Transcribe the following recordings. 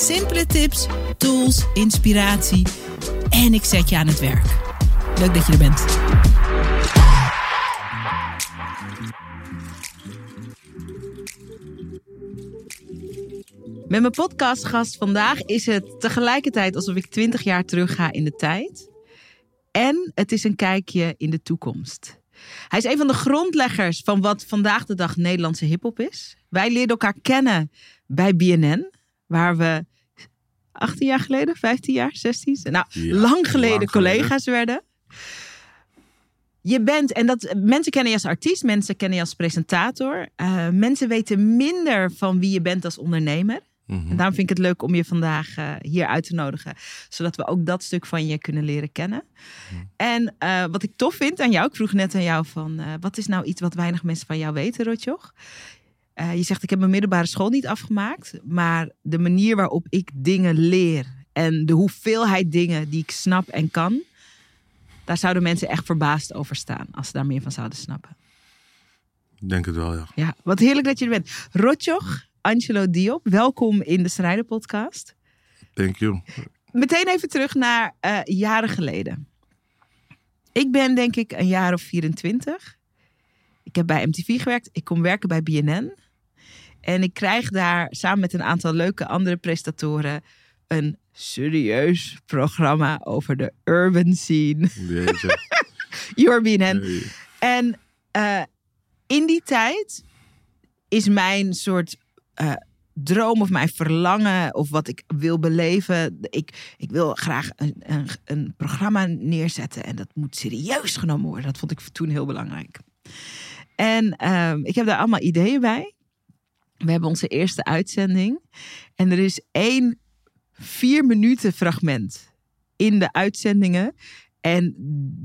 Simpele tips, tools, inspiratie en ik zet je aan het werk. Leuk dat je er bent. Met mijn podcastgast vandaag is het tegelijkertijd alsof ik 20 jaar terug ga in de tijd. En het is een kijkje in de toekomst. Hij is een van de grondleggers van wat vandaag de dag Nederlandse hip-hop is. Wij leerden elkaar kennen bij BNN, waar we 18 jaar geleden, 15 jaar, 16, nou, Ja, lang geleden lang collega's werden. Je bent, en dat mensen kennen je als artiest, mensen kennen je als presentator. Eh, mensen weten minder van wie je bent als ondernemer. Mhm. En daarom vind ik het leuk om je vandaag eh, hier uit te nodigen. Zodat we ook dat stuk van je kunnen leren kennen. En eh, wat ik tof vind aan jou, ik vroeg net aan jou van... wat is nou iets wat weinig mensen van jou weten, Rotjoch? Eh, je zegt, ik heb mijn middelbare school niet afgemaakt. Maar de manier waarop ik dingen leer... en de hoeveelheid dingen die ik snap en kan... daar zouden mensen echt verbaasd over staan... als ze daar meer van zouden snappen. Denk het wel, ja. Ja, wat heerlijk dat je er bent. Rotjoch, Angelo Diop, welkom in de Strijden podcast. Thank you. Meteen even terug naar eh, jaren geleden. Ik ben denk ik een jaar of 24. Ik heb bij MTV gewerkt. Ik kom werken bij BNN. En ik krijg daar samen met een aantal leuke andere presentatoren een serieus programma over de urban scene. Jeetje. Your BNN. Hey. En eh, in die tijd is mijn soort eh, droom of mijn verlangen of wat ik wil beleven. Ik, ik wil graag een, een, een programma neerzetten en dat moet serieus genomen worden. Dat vond ik toen heel belangrijk. En ehm, ik heb daar allemaal ideeën bij. We hebben onze eerste uitzending. En er is één vier minuten fragment in de uitzendingen. En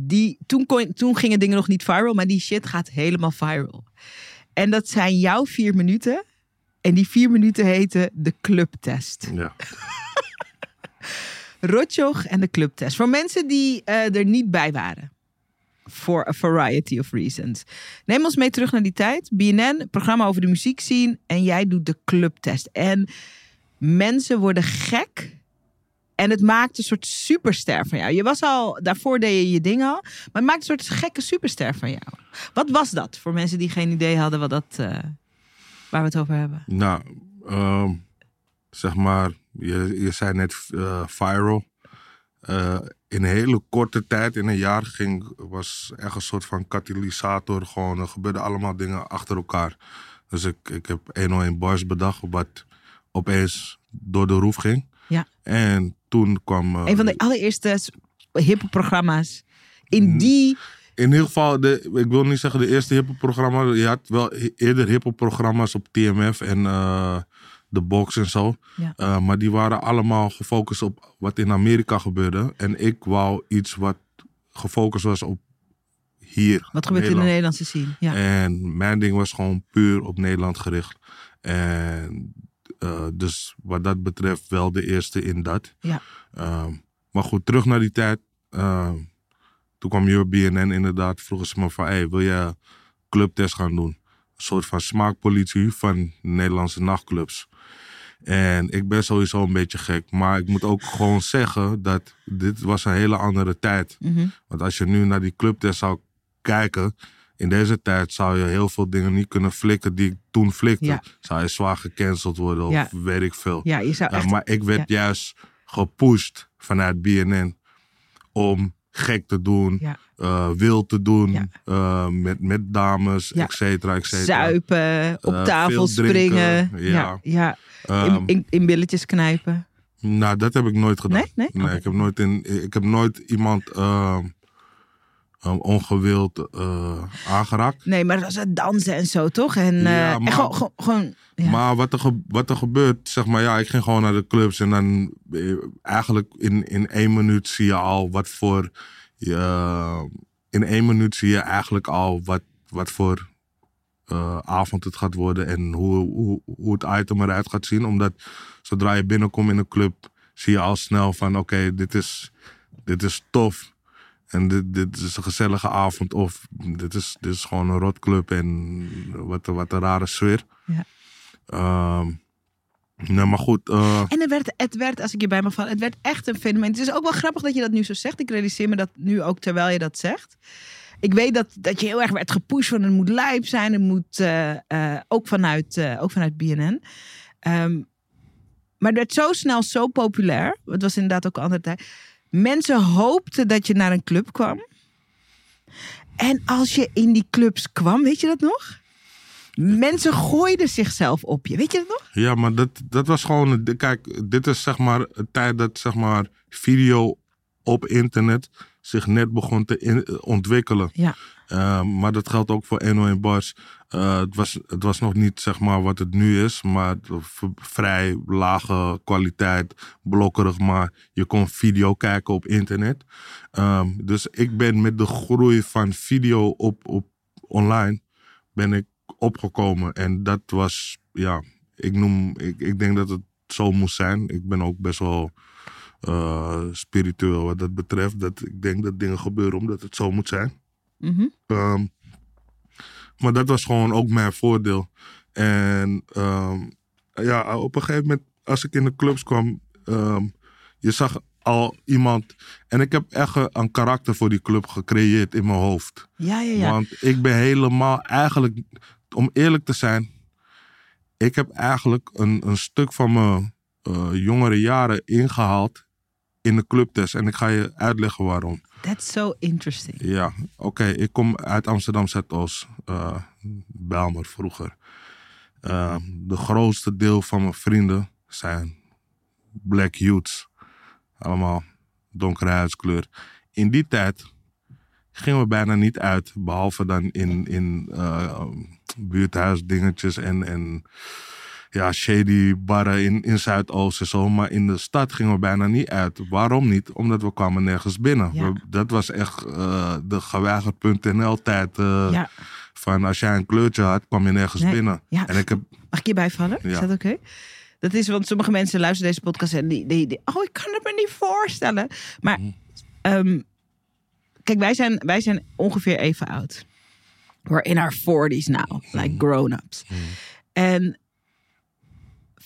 die, toen, kon, toen gingen dingen nog niet viral, maar die shit gaat helemaal viral. En dat zijn jouw vier minuten. En die vier minuten heten de clubtest. Ja. Rotjoch en de clubtest. Voor mensen die eh, er niet bij waren. For a variety of reasons. Neem ons mee terug naar die tijd. BNN, programma over de muziek zien. En jij doet de clubtest. En mensen worden gek. En het maakt een soort superster van jou. Je was al, daarvoor deed je je ding al. Maar het maakt een soort gekke superster van jou. Wat was dat voor mensen die geen idee hadden wat dat, eh, waar we het over hebben? Nou, ehm, zeg maar, je, je zei net eh, viral. Eh, in een hele korte tijd, in een jaar, ging, was echt een soort van katalysator. Gewoon, er gebeurden allemaal dingen achter elkaar. Dus ik, ik heb 101 Boys bedacht, wat opeens door de roof ging. Ja. En toen kwam... eh, Een van de allereerste hippe programma's. In die. In ieder geval, de, ik wil niet zeggen de eerste hiphop-programma. Je had wel eerder hiphop-programma's op TMF en eh de Box en zo. Ja. Eh, maar die waren allemaal gefocust op wat in Amerika gebeurde. En ik wou iets wat gefocust was op hier. Wat gebeurt in de Nederland. Nederlandse scene? Ja. En mijn ding was gewoon puur op Nederland gericht. En eh, dus wat dat betreft wel de eerste in dat. Ja. Ehm, maar goed, terug naar die tijd. Ehm, toen kwam je op BNN inderdaad. Vroegen ze me van, hey, wil je clubtest gaan doen? Een soort van smaakpolitie van Nederlandse nachtclubs. En ik ben sowieso een beetje gek. Maar ik moet ook gewoon zeggen dat dit was een hele andere tijd. Mhm. Want als je nu naar die clubtest zou kijken, in deze tijd zou je heel veel dingen niet kunnen flikken die ik toen flikte. Ja. Zou je zwaar gecanceld worden of Ja. weet ik veel. ja, je zou maar ik werd juist gepusht vanuit BNN om gek te doen, Ja. eh, wild te doen, Ja. eh, met, met dames, Ja. et cetera, et cetera. Zuipen, op Eh, tafel veel drinken, springen. Ja, ja. Ehm, In, in, in billetjes knijpen. Nou, dat heb ik nooit gedaan. Nee? Nee? Ik, heb nooit in, ik heb nooit iemand ehm, um, ongewild uh, aangeraakt. Nee, maar dat was het dansen en zo, toch? En, Ja, en maar- gewoon... gewoon- gewoon ja. Maar wat er, ge- wat er gebeurt, zeg maar, ja, ik ging gewoon naar de clubs en dan eh, eigenlijk in, in één minuut zie je al wat voor. eh, in één minuut zie je eigenlijk al wat, wat voor eh, avond het gaat worden en hoe, hoe, hoe het item eruit gaat zien. Omdat zodra je binnenkomt in een club, zie je al snel van: oké, dit, is, dit is tof. En dit, dit is een gezellige avond. Of dit is, dit is gewoon een rotclub en wat, wat een rare sfeer. Ja. Ehm, nee, maar goed. eh, En het werd, het werd, als ik je bij mag vallen, het werd echt een fenomeen. Het is ook wel grappig dat je dat nu zo zegt. Ik realiseer me dat nu ook terwijl je dat zegt. Ik weet dat, dat je heel erg werd gepusht van het moet live zijn. Het moet eh, eh, ook, vanuit, ook vanuit BNN. Ehm, maar het werd zo snel zo populair. Het was inderdaad ook een andere tijd. Mensen hoopten dat je naar een club kwam. En als je in die clubs kwam, weet je dat nog? Mensen gooiden zichzelf op je. Weet je dat nog? Ja, maar dat, dat was gewoon. Kijk, dit is zeg maar een tijd dat zeg maar video op internet zich net begon te in- ontwikkelen. Ja. Uh, maar dat geldt ook voor 101 Bars. Uh, het, was, het was nog niet zeg maar wat het nu is, maar vrij lage kwaliteit, blokkerig. Maar je kon video kijken op internet. Um, dus ik ben met de groei van video op, op online ben ik opgekomen. En dat was, ja, ik noem, ik, ik denk dat het zo moest zijn. Ik ben ook best wel uh, spiritueel wat dat betreft. Dat ik denk dat dingen gebeuren omdat het zo moet zijn. Mhm. Um, maar dat was gewoon ook mijn voordeel. En um, ja, op een gegeven moment, als ik in de clubs kwam, um, je zag al iemand. En ik heb echt een karakter voor die club gecreëerd in mijn hoofd. Ja, ja, ja. Want ik ben helemaal eigenlijk, om eerlijk te zijn, ik heb eigenlijk een, een stuk van mijn uh, jongere jaren ingehaald in de clubtest. En ik ga je uitleggen waarom. That's so interesting. Ja, oké. Ik kom uit Amsterdam Zuidoost. Uh, Belmer vroeger. Uh, de grootste deel van mijn vrienden zijn black youths. Allemaal donkere huidskleur. In die tijd gingen we bijna niet uit. Behalve dan in, in uh, buurthuisdingetjes en, en ja, shady barren in, in Zuidoost en zo. Maar in de stad gingen we bijna niet uit. Waarom niet? Omdat we kwamen nergens binnen. Ja. We, dat was echt uh, de geweigerd.nl tijd. Uh, Ja. Van als jij een kleurtje had, kwam je nergens Nee. binnen. Ja. En ik heb, Mag ik je bijvallen? Is dat oké? Dat is, want sommige mensen luisteren deze podcast en die, die, die- oh, ik kan het me niet voorstellen. Maar, Mhm. ehm, kijk, wij zijn, wij zijn ongeveer even oud. We're in our 40s now, like grown-ups. En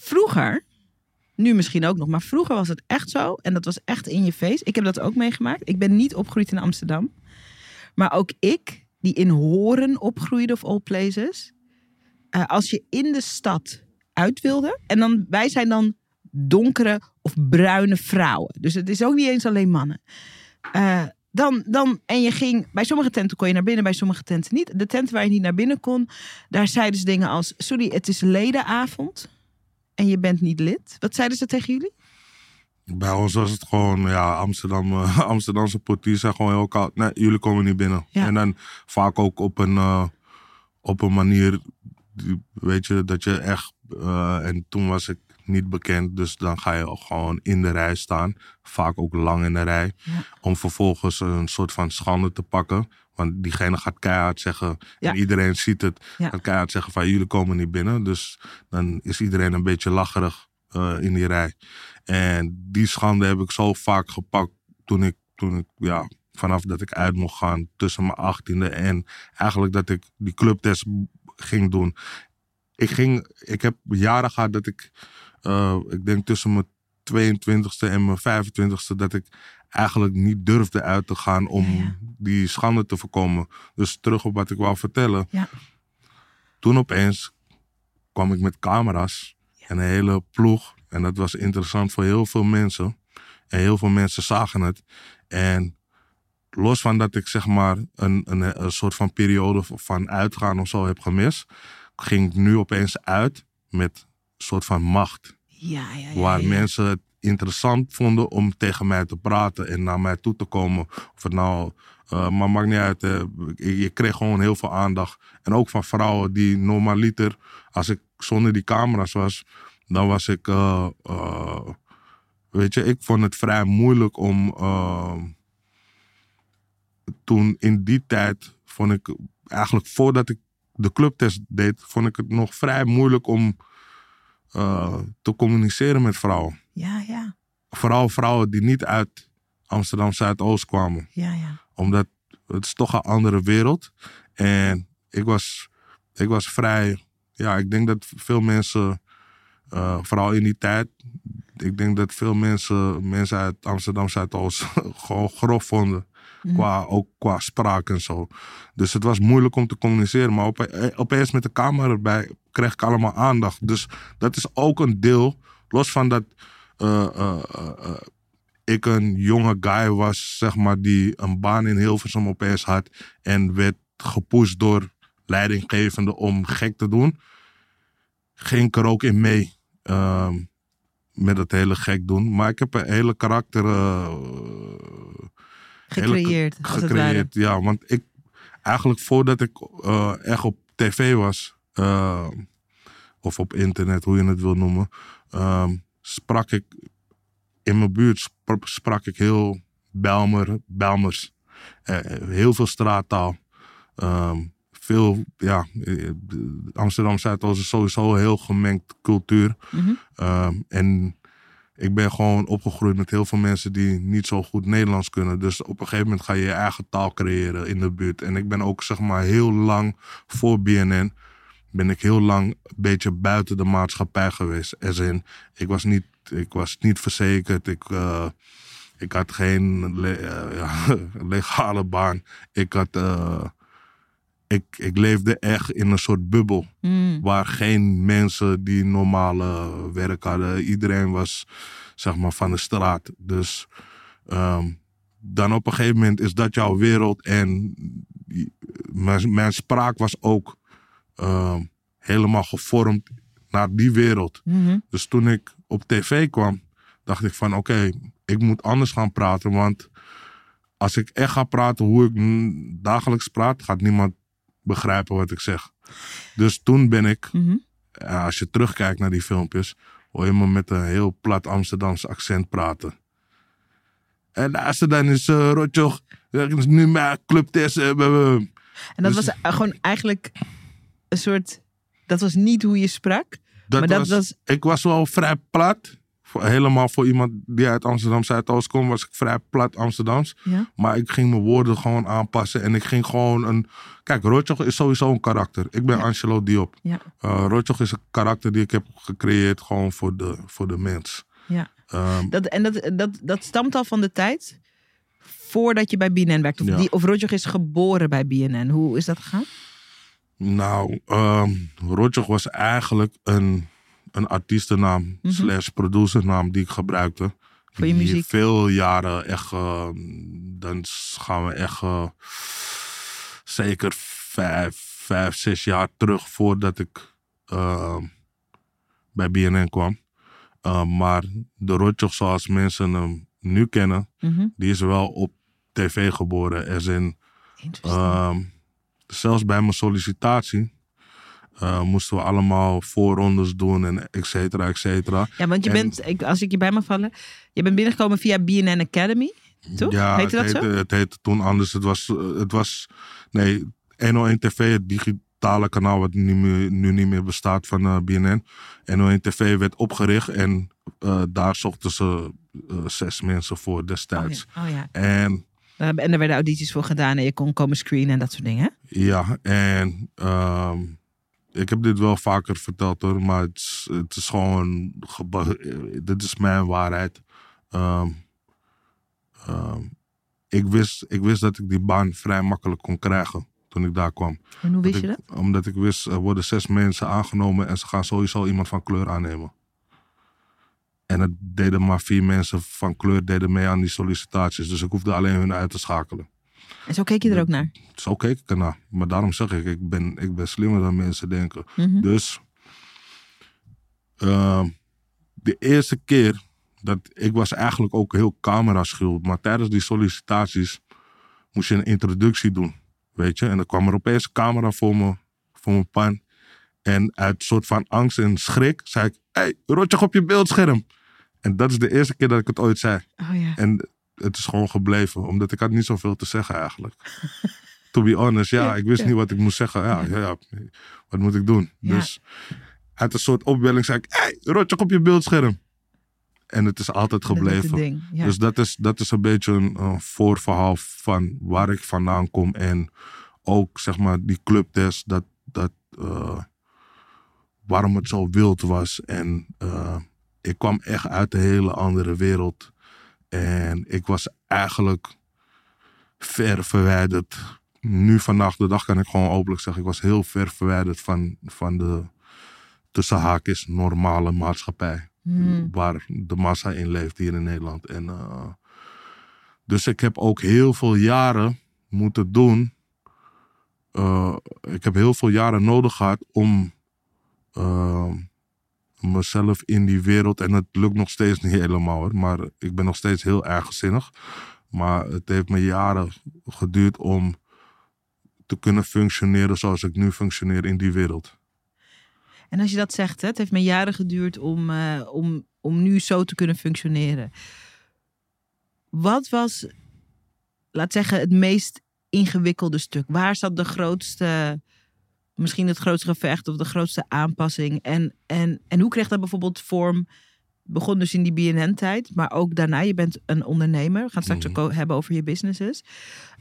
vroeger, nu misschien ook nog, maar vroeger was het echt zo. En dat was echt in je face. Ik heb dat ook meegemaakt. Ik ben niet opgegroeid in Amsterdam. Maar ook ik, die in Horen opgroeide of all places. eh, als je in de stad uit wilde. En dan, wij zijn dan donkere of bruine vrouwen. Dus het is ook niet eens alleen mannen. Eh, dan, dan, en je ging, bij sommige tenten kon je naar binnen, bij sommige tenten niet. De tenten waar je niet naar binnen kon, daar zeiden ze dingen als: Sorry, het is ledenavond en je bent niet lid. Wat zeiden ze tegen jullie? bij ons was het gewoon, ja, Amsterdam, eh, Amsterdamse portiers zijn gewoon heel koud. Nee, jullie komen niet binnen. Ja. En dan vaak ook op een, eh, op een manier, die- weet je, dat je echt... eh, en toen was ik niet bekend, dus dan ga je gewoon in de rij staan. Vaak ook lang in de rij. Ja. Om vervolgens een soort van schande te pakken. Want diegene gaat keihard zeggen, Ja. en iedereen ziet het, Ja. gaat keihard zeggen van jullie komen niet binnen. Dus dan is iedereen een beetje lacherig eh, in die rij. En die schande heb ik zo vaak gepakt toen ik, toen ik ja, vanaf dat ik uit mocht gaan tussen mijn achttiende en eigenlijk dat ik die clubtest ging doen. Ik, ging, ik heb jaren gehad dat ik, eh, ik denk tussen mijn 22e en mijn 25e, dat ik eigenlijk niet durfde uit te gaan om Ja, ja. die schande te voorkomen. Dus terug op wat ik wou vertellen. Ja. Toen opeens kwam ik met camera's en een hele ploeg. En dat was interessant voor heel veel mensen. En heel veel mensen zagen het. En los van dat ik zeg maar een, een, een soort van periode van uitgaan of zo heb gemist, ging ik nu opeens uit met een soort van macht. Ja, ja, ja. waar mensen het interessant vonden om tegen mij te praten en naar mij toe te komen. Of het nou, uh, maar maakt niet uit. Je kreeg gewoon heel veel aandacht. En ook van vrouwen die normaliter, als ik zonder die camera's was, dan was ik, uh, weet je, ik vond het vrij moeilijk om toen in die tijd vond ik eigenlijk voordat ik de clubtest deed, vond ik het nog vrij moeilijk om te communiceren met vrouwen. Ja, ja. Vooral vrouwen die niet uit Amsterdam Zuidoost kwamen. Ja, ja. Omdat het is toch een andere wereld. En ik was, ik was vrij. Ja, ik denk dat veel mensen, uh, vooral in die tijd, ik denk dat veel mensen, mensen uit Amsterdam Zuidoost gewoon grof vonden. Mhm. Qua, ook qua spraak en zo. Dus het was moeilijk om te communiceren. Maar op, eh, opeens met de camera erbij kreeg ik allemaal aandacht. Dus dat is ook een deel. Los van dat ik een jonge guy was, zeg maar, die een baan in Hilversum opeens had. En werd gepusht door leidinggevenden om gek te doen. Ging ik er ook in mee. Ehm, met het hele gek doen. Maar ik heb een hele karakter Gecreëerd. gecreëerd, ja. Want ik, eigenlijk voordat ik uh, echt op tv was, uh, of op internet, hoe je het wil noemen, uh, sprak ik in mijn buurt sprak ik heel Belmer, Belmers. Uh, heel veel straattaal. Um, veel, ja, Amsterdam Zuidoost is sowieso een heel gemengd cultuur. Mm -hmm. en ik ben gewoon opgegroeid met heel veel mensen die niet zo goed Nederlands kunnen. Dus op een gegeven moment ga je je eigen taal creëren in de buurt. En ik ben ook zeg maar heel lang voor BNN. Ben ik heel lang een beetje buiten de maatschappij geweest. As in, ik was niet, ik was niet verzekerd. Ik, uh, ik had geen le uh, ja, legale baan. Ik had. Uh, ik, ik leefde echt in een soort bubbel. Mm. Waar geen mensen die normale werk hadden. Iedereen was zeg maar van de straat. Dus um, dan op een gegeven moment is dat jouw wereld. En mijn, mijn spraak was ook um, helemaal gevormd naar die wereld. Mm -hmm. Dus toen ik op tv kwam, dacht ik van oké, okay, ik moet anders gaan praten. Want als ik echt ga praten hoe ik dagelijks praat, gaat niemand begrijpen wat ik zeg. Dus toen ben ik, mm -hmm. als je terugkijkt naar die filmpjes, hoor je me met een heel plat Amsterdamse accent praten. En als dan is uh, Rotjoch, nu mijn clubtest. Uh, en dat dus, was gewoon eigenlijk een soort, dat was niet hoe je sprak. Dat maar was, dat was... Ik was wel vrij plat. Voor, helemaal voor iemand die uit Amsterdam Zuidoost komt, was ik vrij plat Amsterdams. Ja. Maar ik ging mijn woorden gewoon aanpassen. En ik ging gewoon een. Kijk, Rotjoch is sowieso een karakter. Ik ben Ja. Angelo Diop. Ja. Uh, Rotjoch is een karakter die ik heb gecreëerd gewoon voor de, voor de mens. Ja. Ehm, Dat, en dat, dat, dat stamt al van de tijd voordat je bij BNN werkte. Of, Ja. die, of Roger is geboren bij BNN. Hoe is dat gegaan? Nou, um, Rotjoch was eigenlijk een, een artiestennaam Mhm. slash producernaam die ik gebruikte. Voor je Die muziek? Veel jaren echt, uh, dan gaan we echt uh, zeker vijf, vijf, zes jaar terug voordat ik uh, bij BNN kwam. Maar de Rotjoch zoals mensen hem nu kennen, Mhm. die is wel op tv geboren. Interesting. Ehm, zelfs bij mijn sollicitatie eh, moesten we allemaal voorrondes doen en et cetera, et cetera. ja, want je en- bent, ik, als ik je bij mag vallen, je bent binnengekomen via BNN Academy. Toch? Ja, Heette dat het, zo? heette, het heette toen anders. Het was, het was nee, 101 TV, het digitale kanaal wat nu, nu niet meer bestaat van eh, BNN. 101 TV werd opgericht en eh, daar zochten ze zes mensen voor Oh destijds. ja. Oh, ja. En Uh, En er werden audities voor gedaan en je kon komen screenen en dat soort dingen. Ja, en ehm, ik heb dit wel vaker verteld hoor, maar het is, het is gewoon, eh, dit is mijn waarheid. Ehm, ehm, ik, wist, ik wist dat ik die baan vrij makkelijk kon krijgen toen ik daar kwam. En hoe wist je dat? Omdat ik wist, er worden zes mensen aangenomen en ze gaan sowieso iemand van kleur aannemen. En het deden maar vier mensen van kleur deden mee aan die sollicitaties. Dus ik hoefde alleen hun uit te schakelen. En zo keek je er ook naar. Zo keek ik ernaar. Maar daarom zeg ik, ik ben, ik ben slimmer dan mensen denken. Mhm. Dus ehm, de eerste keer dat ik was eigenlijk ook heel camera-schuw. Maar tijdens die sollicitaties moest je een introductie doen. Weet je? En dan kwam er opeens een camera voor me, voor mijn pan. En uit soort van angst en schrik zei ik: hey, rotje op je beeldscherm. En dat is de eerste keer dat ik het ooit zei. Oh ja. En het is gewoon gebleven, omdat ik had niet zoveel te zeggen eigenlijk. to be honest, ja, ik wist ja. niet wat ik moest zeggen. Ja, ja. ja, wat moet ik doen? Dus uit een soort opwelling zei ik: hey, rotje op je beeldscherm. En het is altijd Dat is het gebleven. ding. Ja. Dus dat is, dat is een beetje een, een voorverhaal van waar ik vandaan kom. En ook zeg maar die clubtest, dat, dat, eh, waarom het zo wild was. En eh, ik kwam echt uit een hele andere wereld. En ik was eigenlijk ver verwijderd. Nu vandaag de dag kan ik gewoon openlijk zeggen, ik was heel ver verwijderd van, van de tussen haakjes normale maatschappij Hmm. waar de massa in leeft hier in Nederland. En, eh, dus ik heb ook heel veel jaren moeten doen. eh, ik heb heel veel jaren nodig gehad om eh, mezelf in die wereld. En het lukt nog steeds niet helemaal hoor. Maar ik ben nog steeds heel ergzinnig. Maar het heeft me jaren geduurd om te kunnen functioneren zoals ik nu functioneer in die wereld. En als je dat zegt, het heeft me jaren geduurd om, eh, om, om nu zo te kunnen functioneren. Wat was, laat zeggen, het meest ingewikkelde stuk? Waar zat de grootste, misschien het grootste gevecht of de grootste aanpassing? En, en, en hoe kreeg dat bijvoorbeeld vorm? Begon dus in die BNN-tijd, maar ook daarna. Je bent een ondernemer. We gaan straks Mhm. ook hebben over je businesses.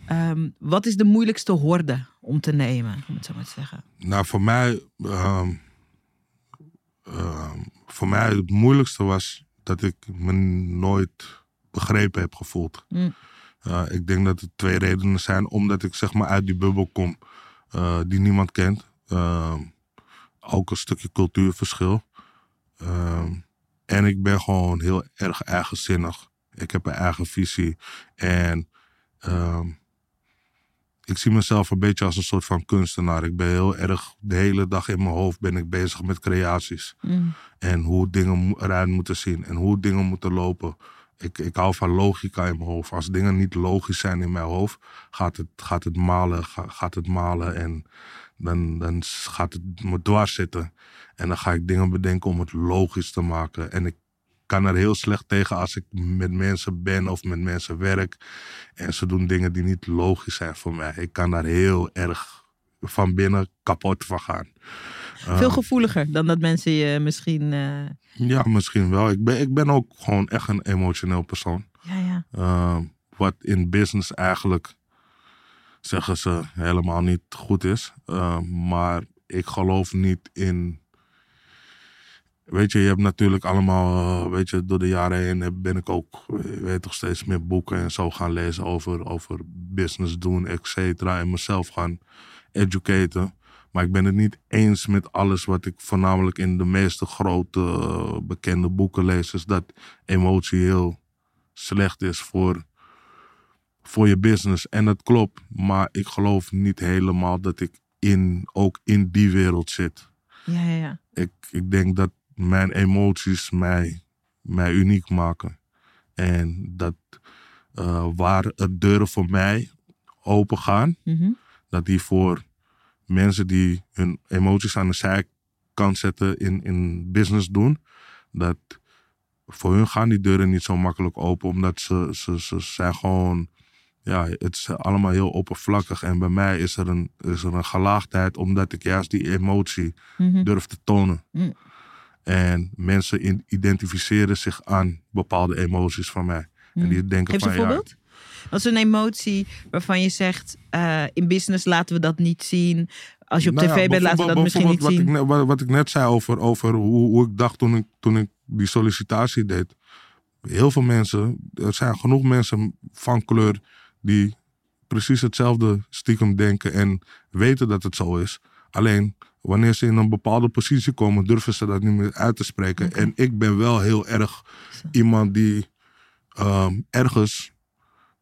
Ehm, wat is de moeilijkste horde om te nemen, om het zo maar te zeggen? Nou, voor mij, ehm, ehm, voor mij het moeilijkste was dat ik me nooit begrepen heb gevoeld. Mm. Uh, ik denk dat er twee redenen zijn. Omdat ik zeg maar uit die bubbel kom uh, die niemand kent. Ehm, ook een stukje cultuurverschil. Ehm, en ik ben gewoon heel erg eigenzinnig. Ik heb een eigen visie. En ehm, ik zie mezelf een beetje als een soort van kunstenaar. Ik ben heel erg, de hele dag in mijn hoofd ben ik bezig met creaties. Mm. En hoe dingen eruit moeten zien. En hoe dingen moeten lopen. Ik, ik hou van logica in mijn hoofd. Als dingen niet logisch zijn in mijn hoofd, gaat het, gaat het malen. ga- gaat het malen en dan, dan gaat het me dwars zitten. En dan ga ik dingen bedenken om het logisch te maken. En ik kan er heel slecht tegen als ik met mensen ben of met mensen werk. En ze doen dingen die niet logisch zijn voor mij. Ik kan daar heel erg van binnen kapot van gaan. Veel Ehm, gevoeliger dan dat mensen je misschien. eh, ja, misschien wel. Ik ben, ik ben ook gewoon echt een emotioneel persoon. ja, ja. Ehm, wat in business eigenlijk, zeggen ze, helemaal niet goed is. Ehm, maar ik geloof niet in. Weet je, je hebt natuurlijk allemaal, eh, weet je, door de jaren heen ben ik ook, eh, weet toch, steeds meer boeken en zo gaan lezen over, over business doen, et cetera. En mezelf gaan educaten. Maar ik ben het niet eens met alles wat ik voornamelijk in de meeste grote eh, bekende boeken lees. Is dat emotie heel slecht is voor, voor je business. En dat klopt, maar ik geloof niet helemaal dat ik in, ook in die wereld zit. Ja, ja, ja. Ik, ik denk dat mijn emoties mij, mij uniek maken. En dat eh, waar het deuren voor mij open gaan, Mhm. dat die voor mensen die hun emoties aan de zijkant zetten in, in business doen, dat voor hun gaan die deuren niet zo makkelijk open, omdat ze, ze, ze zijn gewoon, ja, het is allemaal heel oppervlakkig. En bij mij is er een, is er een gelaagdheid, omdat ik juist die emotie Mhm. durf te tonen. Mm. En mensen identificeren zich aan bepaalde emoties van mij. En die denken Geef van een ja, voorbeeld. Wat is een emotie waarvan je zegt: eh, in business laten we dat niet zien. Als je op Nou ja, tv bent, laten we dat misschien niet bijvoorbeeld zien. Wat ik, net- wat, wat ik net zei over, over hoe, hoe ik dacht toen ik, toen ik die sollicitatie deed. Heel veel mensen, er zijn genoeg mensen van kleur die precies hetzelfde stiekem denken en weten dat het zo is. Alleen wanneer ze in een bepaalde positie komen, durven ze dat niet meer uit te spreken. En ik ben wel heel erg iemand die ehm, ergens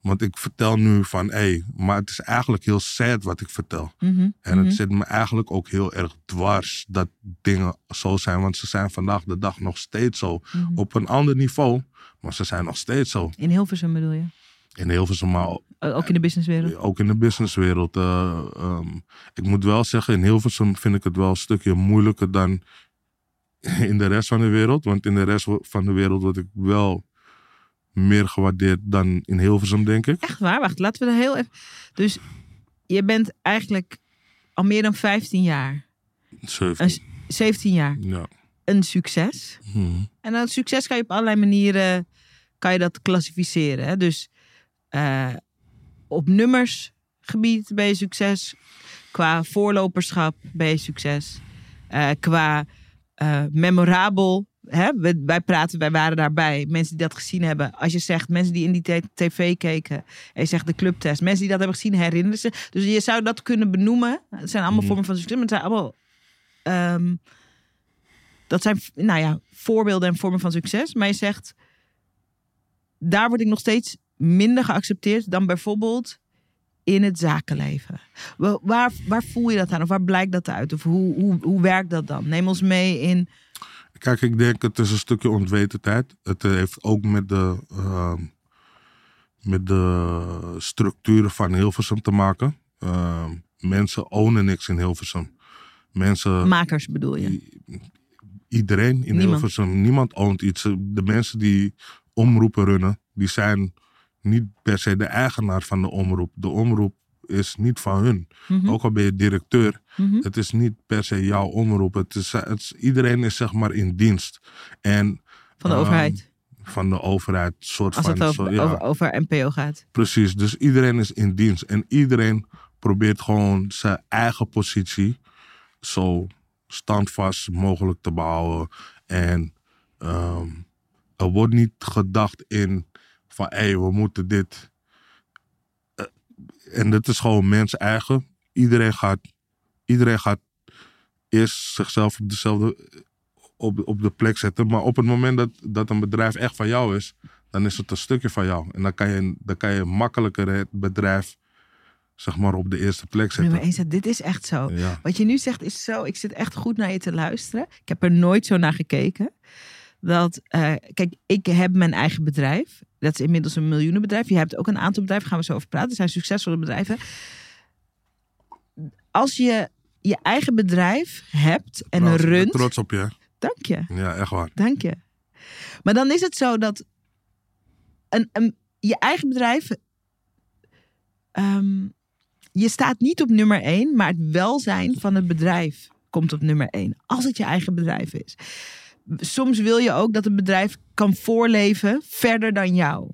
Want ik vertel nu van, hé, hey, maar het is eigenlijk heel sad wat ik vertel. Mhm, En het mhm. zit me eigenlijk ook heel erg dwars dat dingen zo zijn. Want ze zijn vandaag de dag nog steeds zo. Mhm. Op een ander niveau, maar ze zijn nog steeds zo. In Hilversum bedoel je? In Hilversum, maar Ook in de businesswereld? ook in de businesswereld. eh, ehm, ik moet wel zeggen, in Hilversum vind ik het wel een stukje moeilijker dan in de rest van de wereld. Want in de rest van de wereld word ik wel meer gewaardeerd dan in Hilversum, denk ik. Echt waar? Wacht, laten we er heel even... Dus je bent eigenlijk al meer dan 15 jaar, 17. een, 17 jaar, Ja. een succes. Mhm. En dat succes kan je op allerlei manieren kan je dat klassificeren. Hè? Dus eh, op nummersgebied ben je succes. Qua voorloperschap ben je succes. Eh, qua eh, memorabel. Hè? We- wij praten, wij waren daarbij. Mensen die dat gezien hebben. Als je zegt, mensen die in die tv keken. En je zegt de clubtest. Mensen die dat hebben gezien herinneren ze. Dus je zou dat kunnen benoemen. Het zijn allemaal Mhm. vormen van succes. Maar het zijn allemaal... ehm, dat zijn, nou ja, voorbeelden en vormen van succes. Maar je zegt, daar word ik nog steeds minder geaccepteerd dan bijvoorbeeld in het zakenleven. Wa- Waar, waar voel je dat aan? Of waar blijkt dat uit? Of hoe, hoe, hoe werkt dat dan? Neem ons mee in. Kijk, ik denk het is een stukje onwetendheid. Het eh, heeft ook met de, ehm, met de structuren van Hilversum te maken. Ehm, mensen ownen niks in Hilversum. Mensen, Makers bedoel je? iedereen in Niemand. Hilversum, niemand ownt iets. De mensen die omroepen runnen, die zijn niet per se de eigenaar van de omroep. De omroep is niet van hun. Mhm, Ook al ben je directeur, mhm. het is niet per se jouw omroep. Het is, het is- iedereen is zeg maar in dienst. En Van de ehm, overheid. van de overheid. Soort Als van, het over, zo- ja, over, over NPO gaat. Precies. Dus iedereen is in dienst. En iedereen probeert gewoon zijn eigen positie zo standvast mogelijk te behouden. En ehm, er wordt niet gedacht in van hé, we moeten dit. Eh, en dat is gewoon mens eigen. Iedereen gaat, iedereen gaat eerst zichzelf op dezelfde op, op de plek zetten. Maar op het moment dat, dat een bedrijf echt van jou is, dan is het een stukje van jou. En dan kan je, dan kan je makkelijker het bedrijf zeg maar op de eerste plek zetten. Nummer 1 dit is echt zo. Ja. Wat je nu zegt is zo. Ik zit echt goed naar je te luisteren. Ik heb er nooit zo naar gekeken. Dat, eh, kijk, ik heb mijn eigen bedrijf. Dat is inmiddels een miljoenenbedrijf. Je hebt ook een aantal bedrijven, gaan we zo over praten. Er zijn succesvolle bedrijven. Als je je eigen bedrijf hebt en Trouwens, ik ben runt. trots op je. Dank je. Ja, echt waar. Dank je. Maar dan is het zo dat een, een, je eigen bedrijf. ehm, je staat niet op nummer één, maar het welzijn van het bedrijf komt op nummer één. Als het je eigen bedrijf is. Soms wil je ook dat het bedrijf kan voorleven verder dan jou.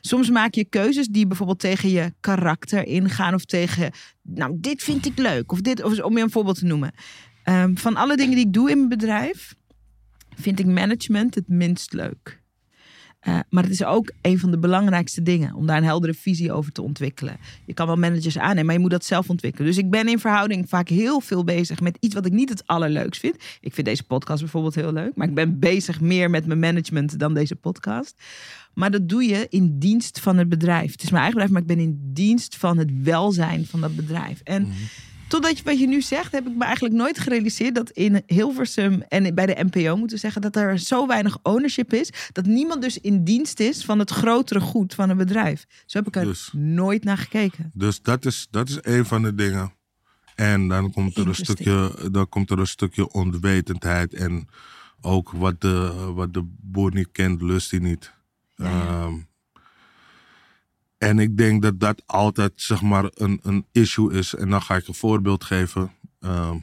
Soms maak je keuzes die bijvoorbeeld tegen je karakter ingaan. Of tegen, nou, dit vind ik leuk. Of dit, of, om je een voorbeeld te noemen. Ehm, van alle dingen die ik doe in mijn bedrijf, vind ik management het minst leuk. Eh, maar het is ook een van de belangrijkste dingen om daar een heldere visie over te ontwikkelen. Je kan wel managers aannemen, maar je moet dat zelf ontwikkelen. Dus ik ben in verhouding vaak heel veel bezig met iets wat ik niet het allerleukst vind. Ik vind deze podcast bijvoorbeeld heel leuk, maar ik ben bezig meer met mijn management dan deze podcast. Maar dat doe je in dienst van het bedrijf. Het is mijn eigen bedrijf, maar ik ben in dienst van het welzijn van dat bedrijf. En totdat je wat je nu zegt, heb ik me eigenlijk nooit gerealiseerd dat in Hilversum en bij de NPO moeten zeggen dat er zo weinig ownership is, dat niemand dus in dienst is van het grotere goed van een bedrijf. Zo heb ik er Dus- nooit naar gekeken. Dus dat is, dat is een van de dingen. En dan komt, er een stukje, dan komt er een stukje onwetendheid. En ook wat de, wat de boer niet kent, lust hij niet. Ja, ja. Ehm, en ik denk dat dat altijd zeg maar een, een issue is. En dan ga ik een voorbeeld geven. Ehm,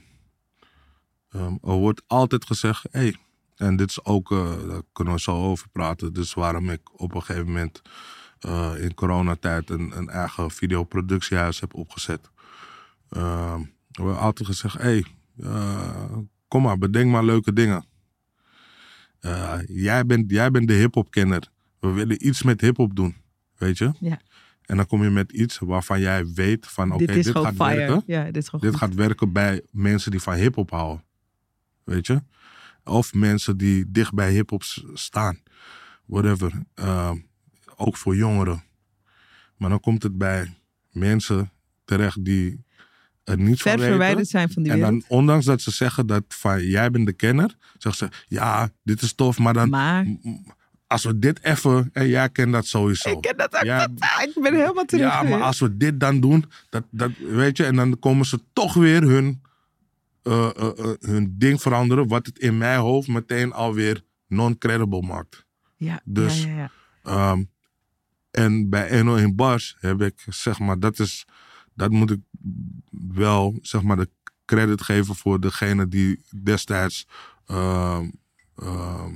ehm, er wordt altijd gezegd, hey, en dit is ook, eh, daar kunnen we zo over praten. Dus waarom ik op een gegeven moment eh, in coronatijd een, een eigen videoproductiehuis heb opgezet. Ehm, er wordt altijd gezegd, hey, eh, kom maar, bedenk maar leuke dingen. Jij, bent, jij bent de hip-hop-kenner. We willen iets met hip-hop doen, weet je? Ja. En dan kom je met iets waarvan jij weet van, oké, dit is dit, gewoon gaat fire. werken. Ja, dit is gewoon Dit goed. gaat werken bij mensen die van hip-hop houden. Weet je? Of mensen die dicht bij hip-hop staan. Whatever. Ehm, ook voor jongeren. Maar dan komt het bij mensen terecht die er niet Ver van weten. verwijderd zijn van die En wereld. dan, ondanks dat ze zeggen dat van jij bent de kenner, zeggen ze ja, dit is tof, maar dan maar als we dit even, en jij kent dat sowieso. ik ken dat ook Ja, totaal. Ik ben helemaal terug. Ja, maar als we dit dan doen, dat, dat, weet je, en dan komen ze toch weer hun, eh, eh, eh, hun ding veranderen, wat het in mijn hoofd meteen alweer non-credible maakt. ja, dus- ja, ja, ja. Ehm, en bij 101 Bars heb ik, zeg maar, dat is, dat moet ik wel, zeg maar, de credit geven voor degene die destijds, ehm, ehm,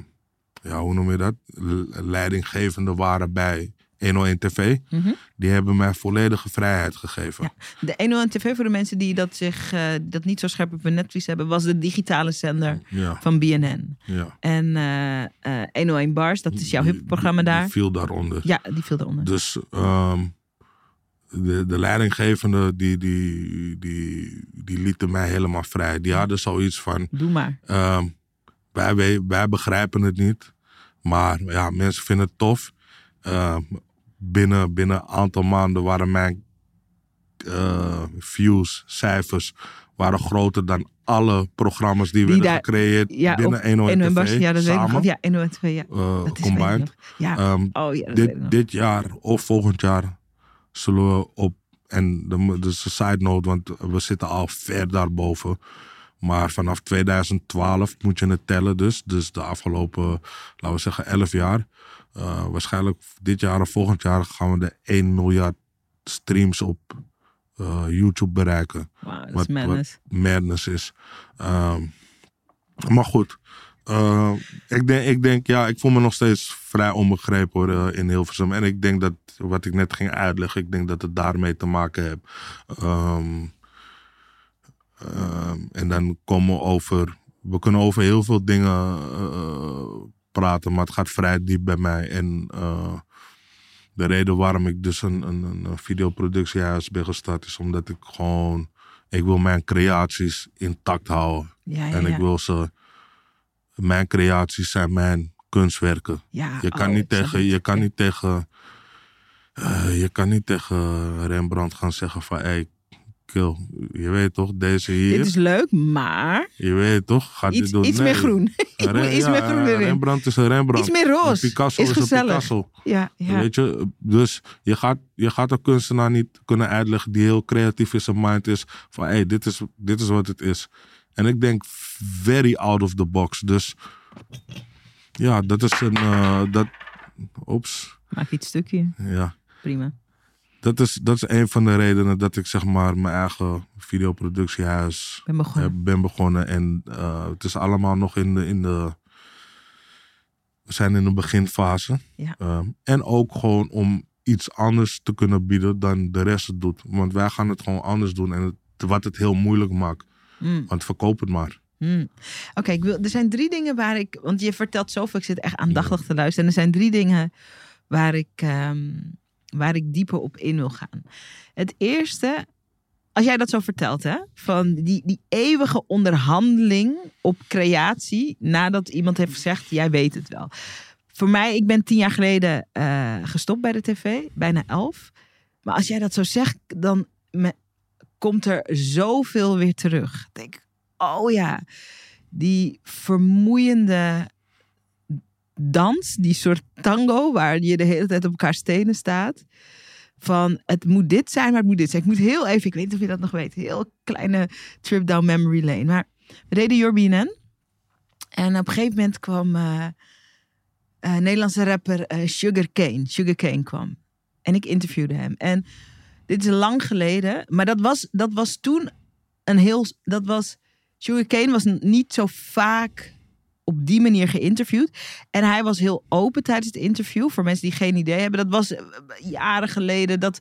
ja, hoe noem je dat, Le- leidinggevende waren bij 101 TV. Mhm. Die hebben mij volledige vrijheid gegeven. Ja. De 101 TV voor de mensen die dat, zich, eh, dat niet zo scherp op hun netvlies hebben, was de digitale zender Ja, van BNN. ja. En eh eh 101 Bars, dat is jouw hipprogramma daar. Die viel daaronder. Ja, die viel eronder. Dus ehm, de, de leidinggevende, die, die, die, die lieten mij helemaal vrij. Die hadden zoiets van, Doe maar. ehm, wij, wij, wij begrijpen het niet. Maar ja, mensen vinden het tof. Ehm, binnen, binnen een aantal maanden waren mijn eh, views, cijfers, waren groter dan alle programma's die, werden daar- gecreëerd Ja, binnen op 101 101 TV. Bars, ja, dat weet ik samen. Ja, 101 TV, ja. eh, Dat is combined. Ja, Ehm, oh ja, dat dit, dit jaar of volgend jaar zullen we op. En de- dat is een side note, want we zitten al ver daarboven. Maar vanaf 2012 moet je het tellen, dus. Dus de afgelopen, laten we zeggen, 11 jaar. Eh, waarschijnlijk dit jaar of volgend jaar gaan we de 1 miljard streams op eh, YouTube bereiken is wat- madness. madness is. Ehm, maar goed. Eh, ik, denk, ik denk, ja, ik voel me nog steeds vrij onbegrepen hoor, in Hilversum. En ik denk dat, wat ik net ging uitleggen, ik denk dat het daarmee te maken heeft. Ehm, ehm, en dan komen we over, we kunnen over heel veel dingen eh, praten, maar het gaat vrij diep bij mij. En eh, de reden waarom ik dus een, een, een videoproductiehuis ben gestart, is omdat ik gewoon, ik wil mijn creaties intact houden. Ja, ja, En ik ja. wil ze, mijn creaties zijn mijn kunstwerken. Ja, Je kan oh, niet tegen, je kan niet tegen, eh, je kan niet tegen Rembrandt gaan zeggen van, hey, kill, je weet toch, deze hier, Dit is leuk, maar je weet toch, gaat iets, dit doen. iets Nee. meer groen. Ik iets ja, meer groen erin. Rembrandt is een Rembrandt. Iets meer roze. Picasso Is is, gezellig. een Picasso. Ja, ja. Weet je, dus je gaat, je gaat een kunstenaar niet kunnen uitleggen die heel creatief in zijn mind is. Van hé, hey, dit, is, dit is wat het is. En ik denk very out of the box. Dus ja, dat is een. eh, dat, oeps. Maak iets stukje. Ja. Prima. Dat is, dat is een van de redenen dat ik zeg maar mijn eigen videoproductiehuis Ben begonnen. heb, ben begonnen. En eh, het is allemaal nog in de, in de. We zijn in de beginfase. Ja. Ehm, en ook gewoon om iets anders te kunnen bieden dan de rest het doet. Want wij gaan het gewoon anders doen. En het, wat het heel moeilijk maakt. Mm, Want verkoop het maar. mm. Oké, ik wil. er zijn drie dingen waar ik... Want je vertelt zoveel, ik zit echt aandachtig te luisteren. En er zijn drie dingen waar ik, ehm, waar ik dieper op in wil gaan. Het eerste, als jij dat zo vertelt, hè, van die, die eeuwige onderhandeling op creatie nadat iemand heeft gezegd, jij weet het wel. Voor mij, ik ben tien jaar geleden eh, gestopt bij de tv, bijna elf. Maar als jij dat zo zegt, dan komt er zoveel weer terug. Ik denk, oh ja, die vermoeiende dans, die soort tango waar je de hele tijd op elkaar stenen staat. Van het moet dit zijn, maar het moet dit zijn. Ik moet heel even, ik weet niet of je dat nog weet, heel kleine trip down memory lane. Maar we deden Your. En op een gegeven moment kwam eh, Nederlandse rapper eh, Sugar Kane. Sugar Kane kwam. En ik interviewde hem. En dit is lang geleden, maar dat was, dat was toen een heel. Dat was. Sugar Kane was niet zo vaak op die manier geïnterviewd. En hij was heel open tijdens het interview. Voor mensen die geen idee hebben. Dat was eh, jaren geleden. Dat,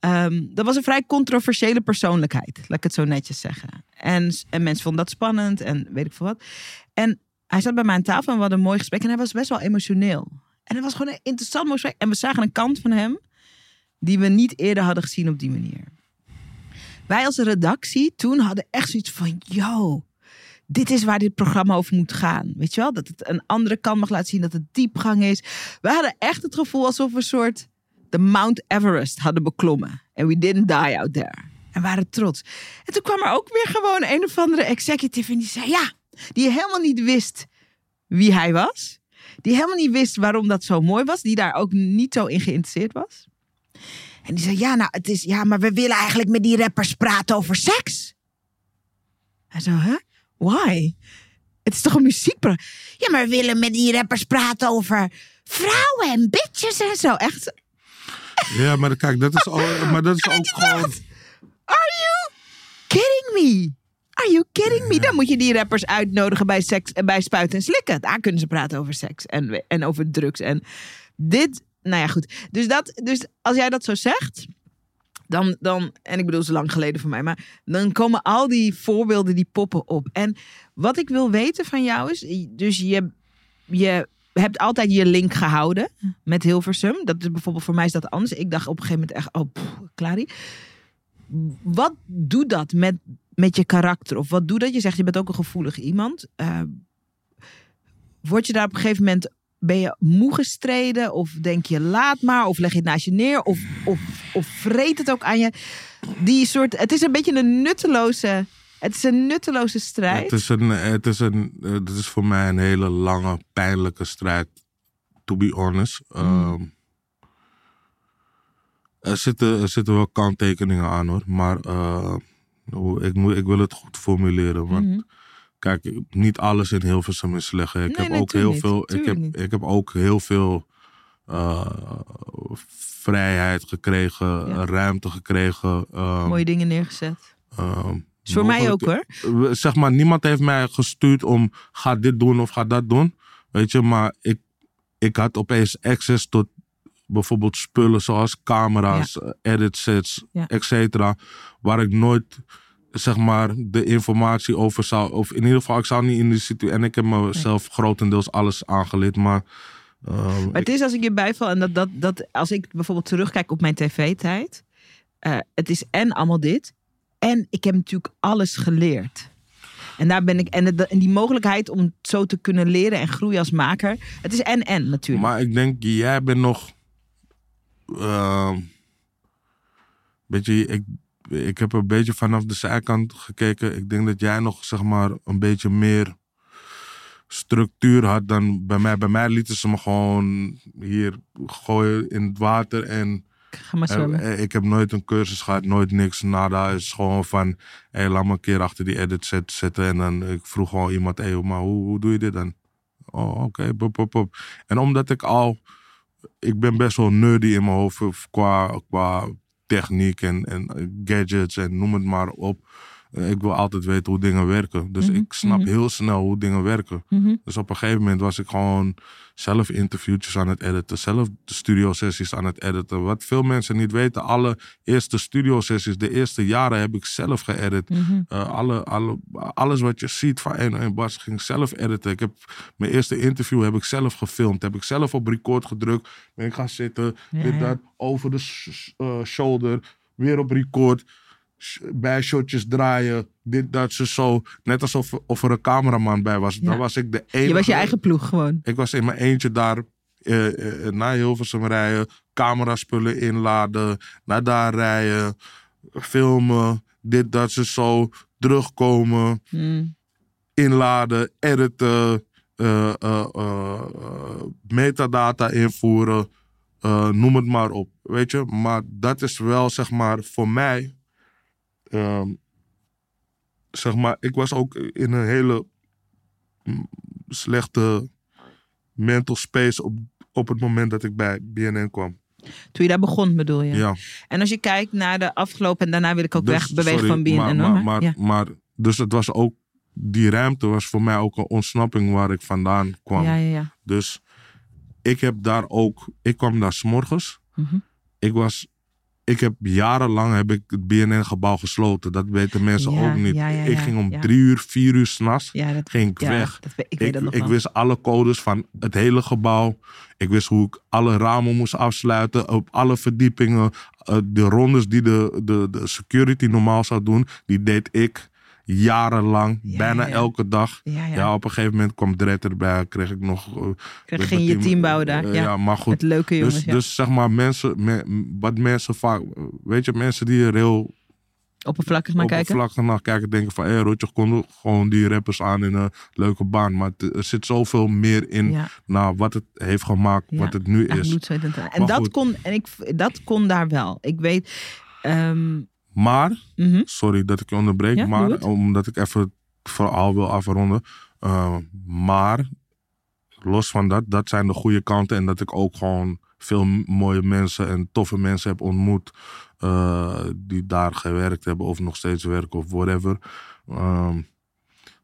ehm, dat was een vrij controversiële persoonlijkheid. Laat ik het zo netjes zeggen. En, en mensen vonden dat spannend. En weet ik veel wat. En hij zat bij mij aan tafel en we hadden een mooi gesprek. En hij was best wel emotioneel. En het was gewoon een interessant mooi gesprek. En we zagen een kant van hem die we niet eerder hadden gezien op die manier. Wij als redactie toen hadden echt zoiets van... Yo, dit is waar dit programma over moet gaan. Weet je wel? Dat het een andere kant mag laten zien. Dat het diepgang is. We hadden echt het gevoel alsof we een soort de Mount Everest hadden beklommen. En we didn't die out there. En waren trots. En toen kwam er ook weer gewoon een of andere executive en die zei ja, die helemaal niet wist wie hij was. Die helemaal niet wist waarom dat zo mooi was. Die daar ook niet zo in geïnteresseerd was. En die zei ja, nou het is ja, maar we willen eigenlijk met die rappers praten over seks. Hij zo, hè? Why? Het is toch een muziekprogramma? Ja, maar we willen met die rappers praten over vrouwen en bitches en zo. Echt. Ja, maar kijk, dat is, ook, maar dat is ook gewoon... Are you kidding me? Are you kidding me? Dan moet je die rappers uitnodigen bij seks en bij spuiten en slikken. Daar kunnen ze praten over seks en, en over drugs. En dit, nou ja, goed. Dus, dat, dus als jij dat zo zegt, dan, dan, en ik bedoel, zo lang geleden voor mij, maar dan komen al die voorbeelden die poppen op. En wat ik wil weten van jou is, dus je, je hebt altijd je link gehouden met Hilversum. Dat is bijvoorbeeld voor mij is dat anders. Ik dacht op een gegeven moment echt, oh, pff. Wat doet dat met, met je karakter? Of wat doet dat? Je zegt, je bent ook een gevoelig iemand. Uh, word je daar op een gegeven moment ben je moe gestreden? Of denk je laat maar? Of leg je het naast je neer? Of, of, of vreet het ook aan je? Die soort, het is een beetje een nutteloze, het is een nutteloze strijd. Het is, een, het, is een, het is voor mij een hele lange, pijnlijke strijd. To be honest. Mm. Um, er, zitten, er zitten wel kanttekeningen aan hoor. Maar uh, ik, moet, ik wil het goed formuleren. Want Mhm. Kijk, niet alles in Hilversum is slecht. Ik Nee, heb nee, ook heel veel. Ik heb, niet. ik heb ook heel veel uh, vrijheid gekregen, Ja. ruimte gekregen. um, Mooie dingen neergezet. Is voor mij ook hoor. Zeg maar, niemand heeft mij gestuurd om ga dit doen of ga dat doen. Weet je, maar ik, ik had opeens access tot bijvoorbeeld spullen zoals camera's, eh, edit sets, Ja. et cetera. Waar ik nooit zeg maar de informatie over zou. Of in ieder geval, ik zou niet in die situatie. En ik heb mezelf grotendeels alles aangeleerd. Maar, uh, Maar het is als ik je bijval en dat, dat, dat als ik bijvoorbeeld terugkijk op mijn tv-tijd. eh, het is en allemaal dit. En ik heb natuurlijk alles geleerd. En daar ben ik. En, het- en die mogelijkheid om zo te kunnen leren en groeien als maker. Het is en en natuurlijk. Maar ik denk, jij bent nog. ehm weet je, ik, ik heb een beetje vanaf de zijkant gekeken. Ik denk dat jij nog, zeg maar, een beetje meer structuur had dan bij mij. Bij mij lieten ze me gewoon hier gooien in het water. En Ga maar zwemmen. eh, ik heb nooit een cursus gehad, nooit niks. Nada is gewoon van, hé, laat me een keer achter die edit set zitten. En dan ik vroeg gewoon iemand, hé, maar hoe, hoe doe je dit dan? Oh, oké, pop, pop, pop. En omdat ik al, ik ben best wel nerdy in mijn hoofd of qua, qua techniek en, en gadgets en noem het maar op. Eh, Ik wil altijd weten hoe dingen werken. Dus Mhm, ik snap mhm. heel snel hoe dingen werken. Mhm. Dus op een gegeven moment was ik gewoon zelf interviewtjes aan het editen. Zelf de studio sessies aan het editen. Wat veel mensen niet weten. Alle eerste studio sessies, de eerste jaren heb ik zelf geëdit. Mhm. Eh, alle, alle, alles wat je ziet van 101 Bas ging ik zelf editen. Ik heb mijn eerste interview heb ik zelf gefilmd. Heb ik zelf op record gedrukt. Ben ik gaan zitten. Dit, dat. Over de sh- eh, shoulder. Weer op record. Sh- Bijshotjes draaien. Dit, dat, zo, zo. Net alsof of er een cameraman bij was. Ja. Dan was ik de enige. Je was je eigen ploeg gewoon. Ik was in mijn eentje daar eh, eh, naar Hilversum rijden, cameraspullen inladen, naar daar rijden, filmen, dit, dat, ze zo, terugkomen, Mm. inladen, editen, metadata invoeren, noem het maar op, weet je. Maar dat is wel, zeg maar, voor mij, ehm, zeg maar, ik was ook in een hele mm, slechte mental space op, op het moment dat ik bij BNN kwam. Toen je daar begon, bedoel je? Ja. En als je kijkt naar de afgelopen, en daarna wil ik ook Dus, wegbewegen sorry, van BNN. Maar, maar, maar, ja. maar, dus het was ook, die ruimte was voor mij ook een ontsnapping waar ik vandaan kwam. ja, ja, ja. Dus ik heb daar ook, ik kwam daar s'morgens. Mhm. Ik was, ik heb jarenlang heb ik het BNN-gebouw gesloten. Dat weten mensen Ja, ook niet. ja, ja, ik ging om drie uur, vier uur s'nachts, ging ik weg. dat ik Ik, wist alle codes van het hele gebouw. Ik wist hoe ik alle ramen moest afsluiten op alle verdiepingen. Eh, de rondes die de, de, de security normaal zou doen, die deed ik. Jarenlang, Ja, bijna ja. elke dag. Ja, op een gegeven moment kwam Dredd erbij, kreeg ik nog... met ging mijn je team bouwen daar. eh, ja. maar goed. Leuke jongens. Dus, dus zeg maar, mensen, me- wat mensen vaak, weet je, mensen die er heel Oppervlakkig naar kijken. oppervlakkig naar kijken, denken van, hé, hey, Rotjoch kon gewoon die rappers aan in een leuke baan. Maar het- er zit zoveel meer in naar wat het heeft gemaakt, wat het nu is. en Maar dat goed. kon, en ik, dat kon daar wel. Ik weet. ehm, Maar, mhm. sorry dat ik je onderbreek, Ja, maar omdat ik even het verhaal wil afronden. eh, maar, los van dat, dat zijn de goede kanten. En dat ik ook gewoon veel mooie mensen en toffe mensen heb ontmoet. eh, die daar gewerkt hebben of nog steeds werken of whatever. Ehm,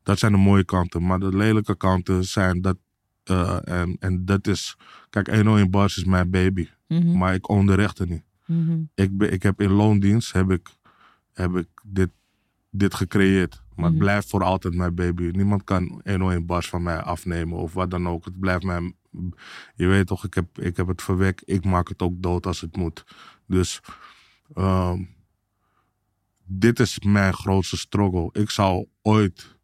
dat zijn de mooie kanten. Maar de lelijke kanten zijn dat. eh, en, en dat is. Kijk, 101 Bars is mijn baby. Mhm. Maar ik own de rechten niet. Mhm. Ik, ben, ik heb in loondienst heb ik, heb ik dit, dit gecreëerd. Maar het Mhm. blijft voor altijd mijn baby. Niemand kan 101 bars van mij afnemen of wat dan ook. Het blijft mijn... Je weet toch, ik heb, ik heb het verwekt. Ik maak het ook dood als het moet. Dus ehm, dit is mijn grootste struggle. Ik zou ooit...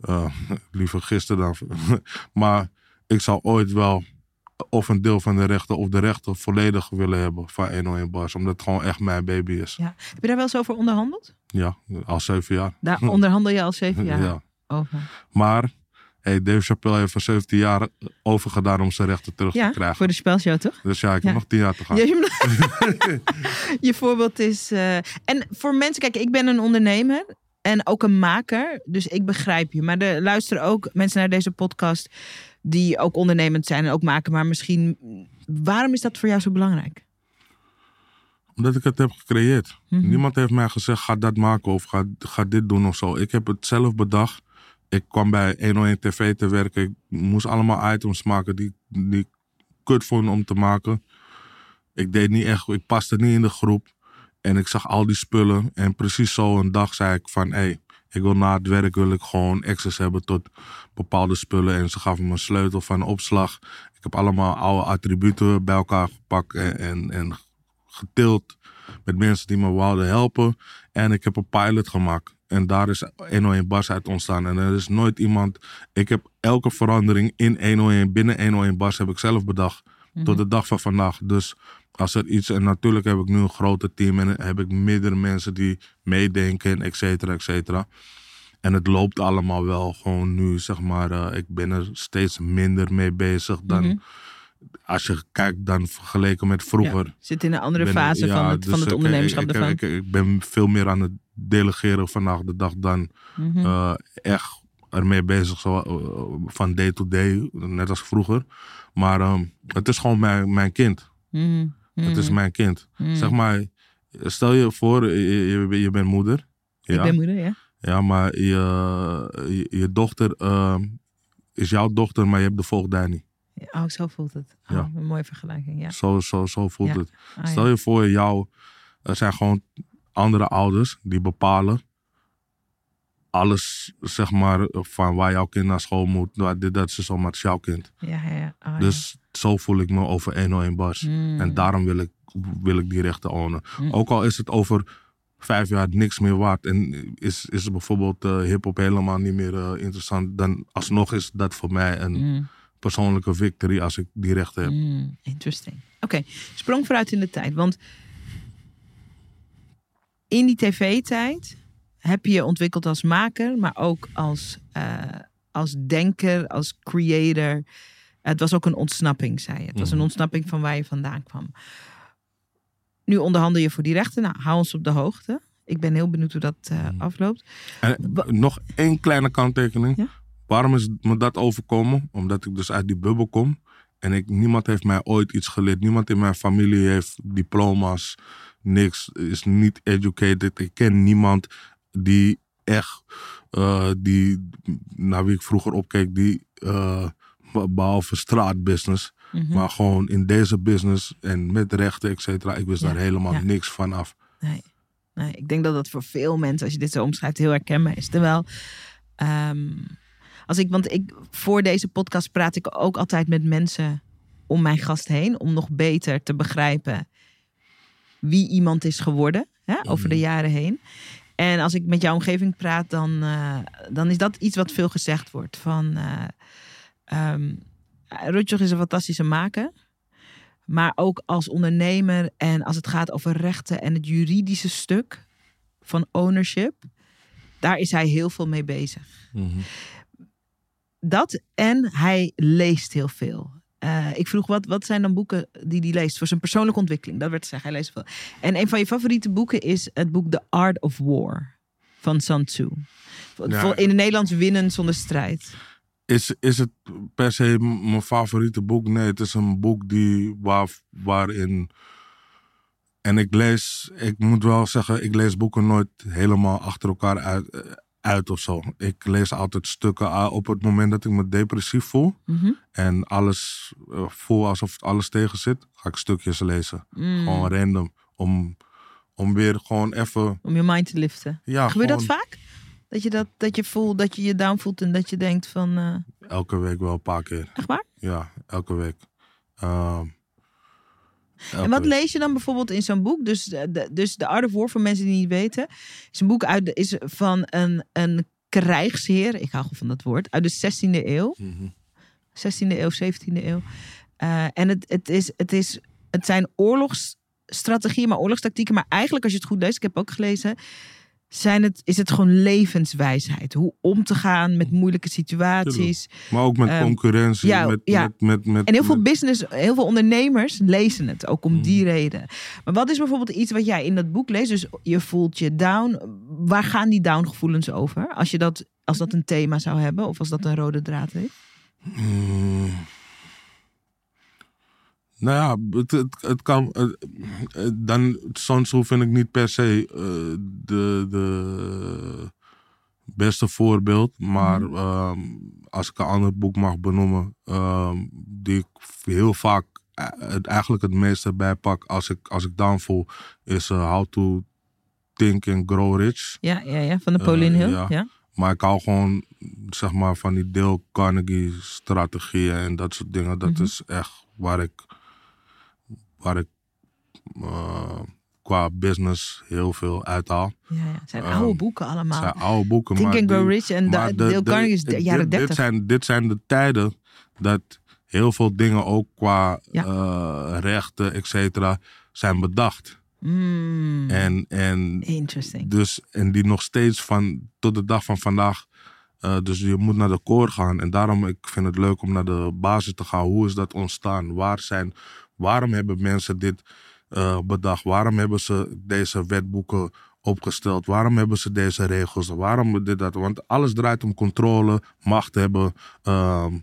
eh, liever gisteren dan... maar ik zou ooit wel of een deel van de rechten of de rechten volledig willen hebben van 101 Bars. Omdat het gewoon echt mijn baby is. Ja. Heb je daar wel eens over onderhandeld? Ja, al zeven jaar. Daar onderhandel je al zeven jaar Ja. over. Maar hey, Dave Chappelle heeft er 17 jaar over gedaan om zijn rechten terug Ja, te krijgen. voor de spelshow toch? Dus ja, ik Ja. heb nog 10 jaar te gaan. Je voorbeeld is. eh, en voor mensen, kijk, ik ben een ondernemer en ook een maker, dus ik begrijp je. Maar er luisteren ook mensen naar deze podcast die ook ondernemend zijn en ook maken, maar misschien. Waarom is dat voor jou zo belangrijk? Omdat ik het heb gecreëerd. Mhm. Niemand heeft mij gezegd, ga dat maken of ga, ga dit doen of zo. Ik heb het zelf bedacht. Ik kwam bij 101 TV te werken. Ik moest allemaal items maken die, die ik kut vond om te maken. Ik deed niet echt, ik paste niet in de groep. En ik zag al die spullen. En precies zo een dag zei ik van, hé, hey, ik wil na het werk wil ik gewoon access hebben tot bepaalde spullen. En ze gaven me een sleutel van opslag. Ik heb allemaal oude attributen bij elkaar gepakt en, en, en getild met mensen die me wilden helpen. En ik heb een pilot gemaakt. En daar is 101 Bas uit ontstaan. En er is nooit iemand... Ik heb elke verandering in 101, binnen 101 Bas heb ik zelf bedacht. Tot de dag van vandaag. Dus als er iets... En natuurlijk heb ik nu een groter team. En heb ik meerdere mensen die meedenken, et cetera, et cetera. En het loopt allemaal wel gewoon nu, zeg maar. eh, ik ben er steeds minder mee bezig dan... Mhm. Als je kijkt dan vergeleken met vroeger. Ja, zit in een andere ben- fase ja, van het, dus van het ik- ondernemerschap ik, ik, ervan. ik, ik ben veel meer aan het delegeren vandaag de dag dan Mhm. eh, echt ermee bezig zo, eh, van day to day, net als vroeger. Maar ehm, het is gewoon mijn, mijn kind. Het is Mhm. mijn kind. Mhm. Zeg maar, stel je voor, je, je, je bent moeder. Ja, Ik ben moeder, ja. ja maar je, je, je dochter ehm, is jouw dochter, maar je hebt de voogdij niet. Oh, zo voelt het. Oh, Ja. Een mooie vergelijking, ja. Zo, zo, zo voelt Ja. het. Ah, Stel je voor, jou, er zijn gewoon andere ouders die bepalen alles, zeg maar, van waar jouw kind naar school moet. waar Dit, dat is zomaar, het is jouw kind. Ja, ja. Oh, ja. Dus zo voel ik me over 101 bars. Mm. En daarom wil ik, wil ik die rechten ownen. Mm. Ook al is het over vijf jaar niks meer waard. En is, is bijvoorbeeld eh hip-hop helemaal niet meer eh, interessant. Dan alsnog is dat voor mij een Mm. persoonlijke victory als ik die rechten heb. Interesting. Oké, sprong vooruit in de tijd. Want in die tv-tijd heb je je ontwikkeld als maker, maar ook als, eh, als denker, als creator. Het was ook een ontsnapping, zei je. Het was een Mhm. ontsnapping van waar je vandaan kwam. Nu onderhandel je voor die rechten. Nou, hou ons op de hoogte. Ik ben heel benieuwd hoe dat eh, Mhm. afloopt. En nog één kleine kanttekening. Ja? Waarom is me dat overkomen? Omdat ik dus uit die bubbel kom. En ik, niemand heeft mij ooit iets geleerd. Niemand in mijn familie heeft diploma's. Niks. Is niet educated. Ik ken niemand die echt... eh, die, naar wie ik vroeger opkeek. Die... eh, behalve straatbusiness. Mhm. Maar gewoon in deze business. En met rechten, et cetera. Ik wist Ja, daar helemaal ja. niks van af. Nee. nee, ik denk dat dat voor veel mensen, als je dit zo omschrijft, heel herkenbaar is. Terwijl, ehm, als ik, want ik, voor deze podcast praat ik ook altijd met mensen om mijn gast heen, om nog beter te begrijpen wie iemand is geworden hè, over de Mhm. jaren heen. En als ik met jouw omgeving praat, dan, eh, dan is dat iets wat veel gezegd wordt. Van, uh, um, Rutjoch is een fantastische maker. Maar ook als ondernemer en als het gaat over rechten en het juridische stuk van ownership, daar is hij heel veel mee bezig. Mhm. Dat en hij leest heel veel. Uh, ik vroeg wat, wat zijn dan boeken die hij leest voor zijn persoonlijke ontwikkeling? Dat werd gezegd, hij leest veel. En een van je favoriete boeken is het boek The Art of War van Sun Tzu. Ja. In het Nederlands Winnen zonder strijd. Is, is het per se mijn favoriete boek? Nee, het is een boek die, waar, waarin. En ik lees, ik moet wel zeggen, ik lees boeken nooit helemaal achter elkaar uit, eh, uit of zo. Ik lees altijd stukken ah, op het moment dat ik me depressief voel. Mhm. En alles eh, voel alsof alles tegen zit, ga ik stukjes lezen. Mm. Gewoon random. Om, om weer gewoon even. Om je mind te liften. Ja, Gebeurt dat vaak? Dat je, dat, dat je voelt, dat je je down voelt en dat je denkt van, eh, elke week wel een paar keer. echt waar? Ja, elke week. Ehm, En wat lees je dan bijvoorbeeld in zo'n boek? Dus de, dus de Art of War, voor mensen die niet weten, is een boek uit, is van een, een krijgsheer, ik hou gewoon van dat woord, uit de 16e eeuw. Mhm. 16e eeuw, 17e eeuw. Eh, en het, het, is, het, is, het zijn oorlogsstrategieën, maar oorlogstactieken. Maar eigenlijk, als je het goed leest, ik heb ook gelezen, zijn het, is het gewoon levenswijsheid. Hoe om te gaan met moeilijke situaties. Maar ook met Ehm, concurrentie. ja, met, ja. Met, met, met, En heel veel business, heel veel ondernemers lezen het, ook om Mm. die reden. Maar wat is bijvoorbeeld iets wat jij in dat boek leest? Dus je voelt je down. Waar gaan die down gevoelens over? Als je dat, als dat een thema zou hebben, of als dat een rode draad is? Mm. Nou ja, het, het, het kan. het- dan, Sun Tzu vind ik niet per se eh, de, de beste voorbeeld. Maar Mhm. ehm, als ik een ander boek mag benoemen, ehm, die ik heel vaak eh, het, eigenlijk het meeste bijpak als ik, als ik down voel, is eh, How to Think and Grow Rich. Ja, ja, ja van Napoleon Eh, Hill. ja. Ja. Maar ik hou gewoon, zeg maar, van die Dale Carnegie strategieën en dat soort dingen. Dat Mhm. is echt waar ik, waar ik eh, qua business heel veel uithaal. Ja, ja. Het zijn Ehm, oude boeken Het allemaal. zijn oude boeken, Think maar and die- Rich en Dale Carnegie is de dit- jaren dit, 30. zijn, dit zijn de tijden dat heel veel dingen ook qua Ja. eh, rechten, et cetera, zijn bedacht. Mm, En, en Interesting. Dus, en die nog steeds van tot de dag van vandaag. eh, dus je moet naar de koor gaan. En daarom ik vind het leuk om naar de basis te gaan. Hoe is dat ontstaan? Waar zijn, waarom hebben mensen dit eh, bedacht? Waarom hebben ze deze wetboeken opgesteld? Waarom hebben ze deze regels? Waarom dit dat? Want alles draait om controle, macht hebben. ehm,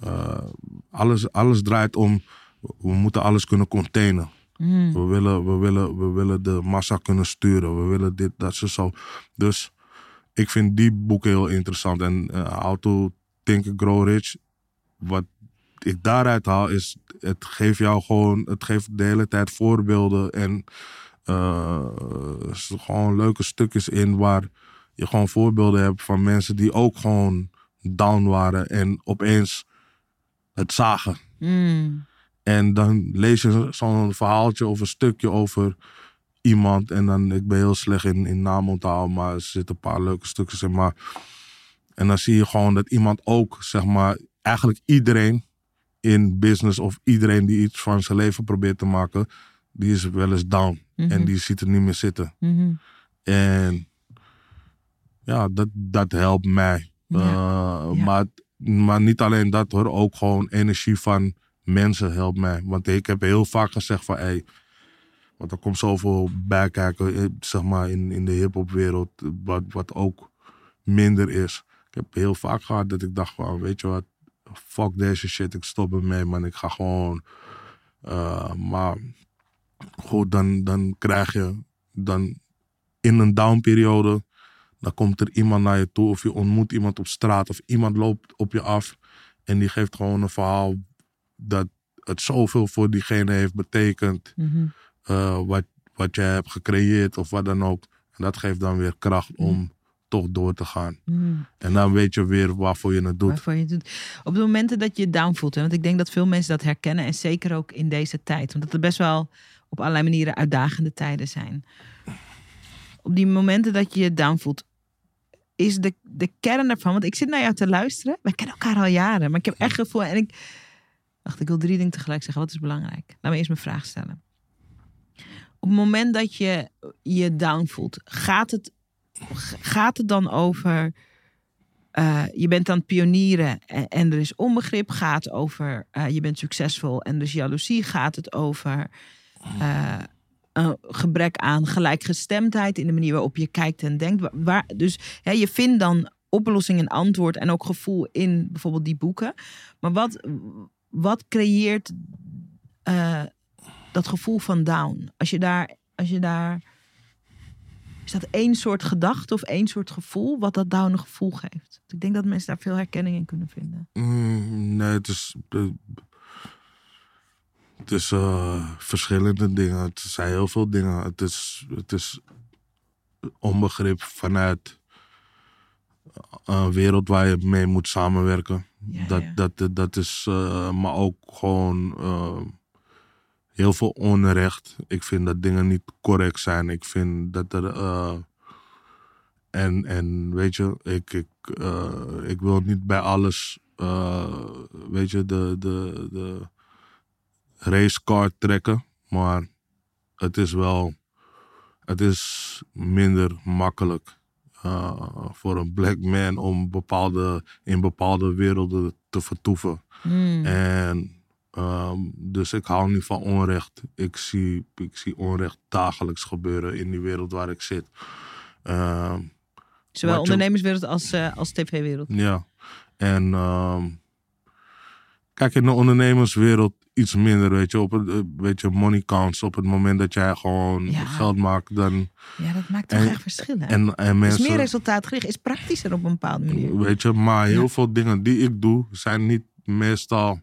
eh, alles, alles draait om. We moeten alles kunnen containen. Mm. We willen, we, willen, we willen de massa kunnen sturen. We willen dit, dat, zo, zo. Dus ik vind die boeken heel interessant. En eh How to Think Grow Rich, wat ik daaruit haal, is het geeft jou gewoon, het geeft de hele tijd voorbeelden en eh, gewoon leuke stukjes in waar je gewoon voorbeelden hebt van mensen die ook gewoon down waren en opeens het zagen. Mm. En dan lees je zo'n verhaaltje of een stukje over iemand. En dan, ik ben heel slecht in, in naam onthouden, maar er zitten een paar leuke stukjes in. Maar, en dan zie je gewoon dat iemand ook, zeg maar, eigenlijk iedereen in business of iedereen die iets van zijn leven probeert te maken, die is wel eens down. Mhm. En die ziet er niet meer zitten. Mhm. En ja, dat, dat helpt mij. Ja. Eh, Ja. maar, maar niet alleen dat hoor, ook gewoon energie van mensen helpt mij. Want ik heb heel vaak gezegd van, hey, want er komt zoveel bij kijken, eh, zeg maar, in, in de hip-hopwereld, wat, wat ook minder is. Ik heb heel vaak gehad dat ik dacht van, weet je wat, fuck deze shit, ik stop ermee, man. Ik ga gewoon, eh, maar goed, dan, dan krijg je, dan in een downperiode, dan komt er iemand naar je toe of je ontmoet iemand op straat of iemand loopt op je af en die geeft gewoon een verhaal dat het zoveel voor diegene heeft betekend, Mhm. eh, wat, wat jij hebt gecreëerd of wat dan ook. En dat geeft dan weer kracht om toch door te gaan. Mm. En dan weet je weer waarvoor je het doet. Waarvoor je het doet. Op de momenten dat je je down voelt. Hè, want ik denk dat veel mensen dat herkennen. En zeker ook in deze tijd. Want dat er best wel op allerlei manieren uitdagende tijden zijn. op die momenten dat je je down voelt, is de, de kern ervan. Want ik zit naar jou te luisteren. Wij kennen elkaar al jaren. Maar ik heb echt gevoel. En ik. Wacht, ik wil drie dingen tegelijk zeggen. Wat is belangrijk? Laat me eerst mijn vraag stellen. Op het moment dat je je down voelt, gaat het, gaat het dan over. eh, je bent aan het pionieren en, er is onbegrip. Gaat over eh, je bent succesvol en dus jaloezie. Gaat het over eh, een gebrek aan gelijkgestemdheid in de manier waarop je kijkt en denkt. Waar, dus hè, je vindt dan oplossing en antwoord en ook gevoel in bijvoorbeeld die boeken. Maar wat, wat creëert dat gevoel van down? Als je daar, als je daar. Is dat één soort gedachte of één soort gevoel wat dat down een gevoel geeft? Ik denk dat mensen daar veel herkenning in kunnen vinden. Mm, nee, het is. eh, Het is eh, verschillende dingen. Het zijn heel veel dingen. Het is, het is onbegrip vanuit een wereld waar je mee moet samenwerken. Ja, dat, ja. Dat, dat is, eh, maar ook gewoon eh, heel veel onrecht. Ik vind dat dingen niet correct zijn. Ik vind dat er. eh, en, en weet je, ik, ik, eh, ik wil niet bij alles, eh, weet je, de, de, de racecard trekken. Maar het is wel, het is minder makkelijk voor een black man om bepaalde, in bepaalde werelden te vertoeven. Hmm. En ehm, dus ik hou niet van onrecht. Ik zie, ik zie onrecht dagelijks gebeuren in die wereld waar ik zit. Ehm, Zowel ondernemerswereld als, eh, als tv-wereld. ja. En ehm, kijk, in de ondernemerswereld iets minder, weet je. Op het, eh, weet je, money counts. Op het moment dat jij gewoon Ja. geld maakt, dan... Ja, dat maakt toch En- echt verschil. Hè? En, en is mensen... meer resultaatgericht, is praktischer op een bepaalde manier. Weet je, maar heel Ja. veel dingen die ik doe, zijn niet meestal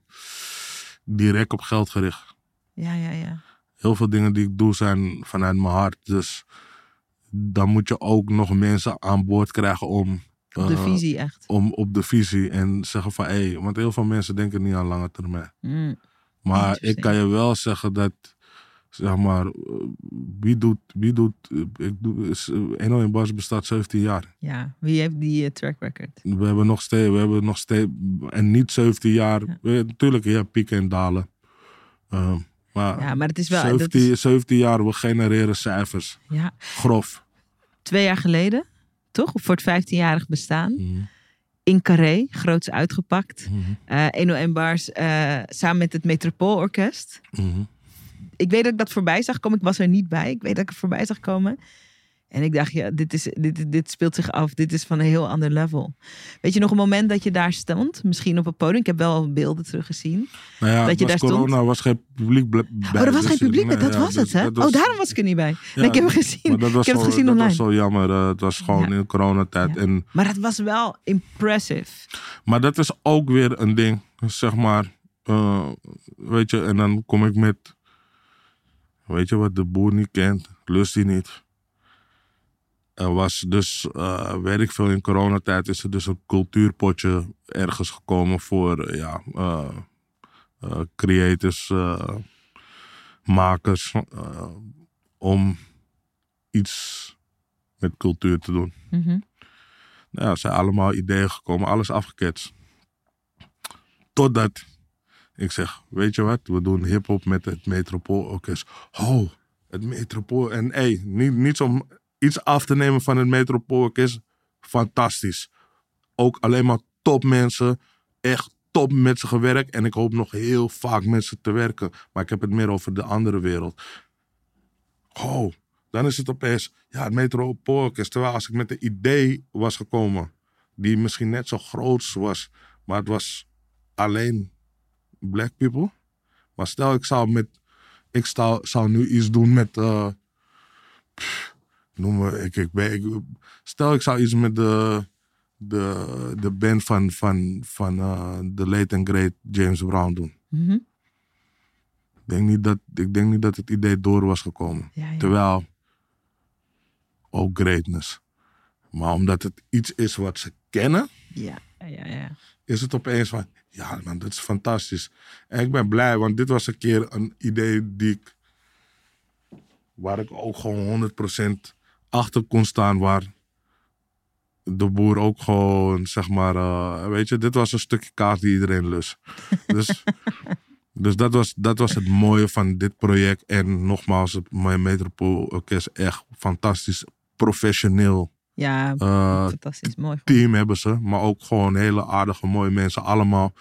direct op geld gericht. Ja, ja, ja. Heel veel dingen die ik doe zijn vanuit mijn hart. Dus dan moet je ook nog mensen aan boord krijgen om... Op de eh, visie echt. Om op de visie en zeggen van... hé, hey, want heel veel mensen denken niet aan lange termijn. Mm. Maar ik kan je wel zeggen dat... Zeg maar, eh, wie doet... Wie doet eh, ik doe, is, eh, Eno in Bas bestaat 17 jaar. Ja, wie heeft die track record? We hebben nog steeds, we hebben nog steeds, en niet 17 jaar. Ja. Natuurlijk, ja, pieken en dalen. Ehm, maar Ja, maar het is wel... dat 17, is- 17 jaar, we genereren cijfers. ja, Grof. twee jaar geleden, toch? Voor het 15-jarig bestaan. Mhm, In Carré, groots uitgepakt. mhm, Eh Eno en Bars eh, samen met het Metropoolorkest. mhm. Ik weet dat ik dat voorbij zag komen. Ik was er niet bij. Ik weet dat ik er voorbij zag komen. En ik dacht, ja, dit, is, dit, dit speelt zich af. Dit is van een heel ander level. Weet je nog een moment dat je daar stond? Misschien op het podium. Ik heb wel beelden teruggezien. Nou ja, Dat het je daar stond? corona, was geen publiek bl- bij. oh, er was dus, geen publiek. nee, dat ja, was dus het, hè? dat was- oh, daarom was ik er niet bij. nee, ik heb hem gezien. Dat was, ik heb zo, het gezien dat online. was zo jammer. eh, het was gewoon in coronatijd. En Maar het was wel impressive. Maar dat is ook weer een ding, zeg maar. eh, weet je, en dan kom ik met. Weet je wat de boer niet kent, lust hij niet. Er was dus, eh weet ik veel, in coronatijd is er dus een cultuurpotje ergens gekomen voor, ja, eh, eh, creators, makers, om iets met cultuur te doen. Mhm. Nou, er zijn allemaal ideeën gekomen, alles afgeketst. Totdat ik zeg, weet je wat, we doen hip-hop met het Metropoolorkest. Oh, het Metropool. En hey, niet, niet om iets af te nemen van het Metropoolorkest, fantastisch. Ook alleen maar topmensen, echt top met ze gewerkt. En ik hoop nog heel vaak met ze te werken. Maar ik heb het meer over de andere wereld. Oh, dan is het opeens, ja, het Metropoolorkest. Terwijl als ik met een idee was gekomen, die misschien net zo groot was, maar het was alleen black people. Maar stel, ik zou met, ik zou, zou nu iets doen met, eh, pff, noem maar, ik, ik, ben, ik, stel, ik zou iets met de, de, de band van, van, van eh, de late and great James Brown doen. Mhm. Ik denk, niet dat, ik denk niet dat het idee door was gekomen. Ja, ja. Terwijl, ook greatness. Maar omdat het iets is wat ze kennen, Ja, ja, ja. Is het opeens van, ja man, dat is fantastisch. En ik ben blij, want dit was een keer een idee die ik, waar ik ook gewoon 100% achter kon staan waar de boer ook gewoon, zeg maar, eh, weet je, dit was een stukje kaas die iedereen lust. dus dus dat, was, dat was het mooie van dit project. En nogmaals, het mijn Metropoolorkest echt fantastisch, professioneel Ja, eh, fantastisch. Mooi. team hebben ze. Maar ook gewoon hele aardige, mooie mensen allemaal.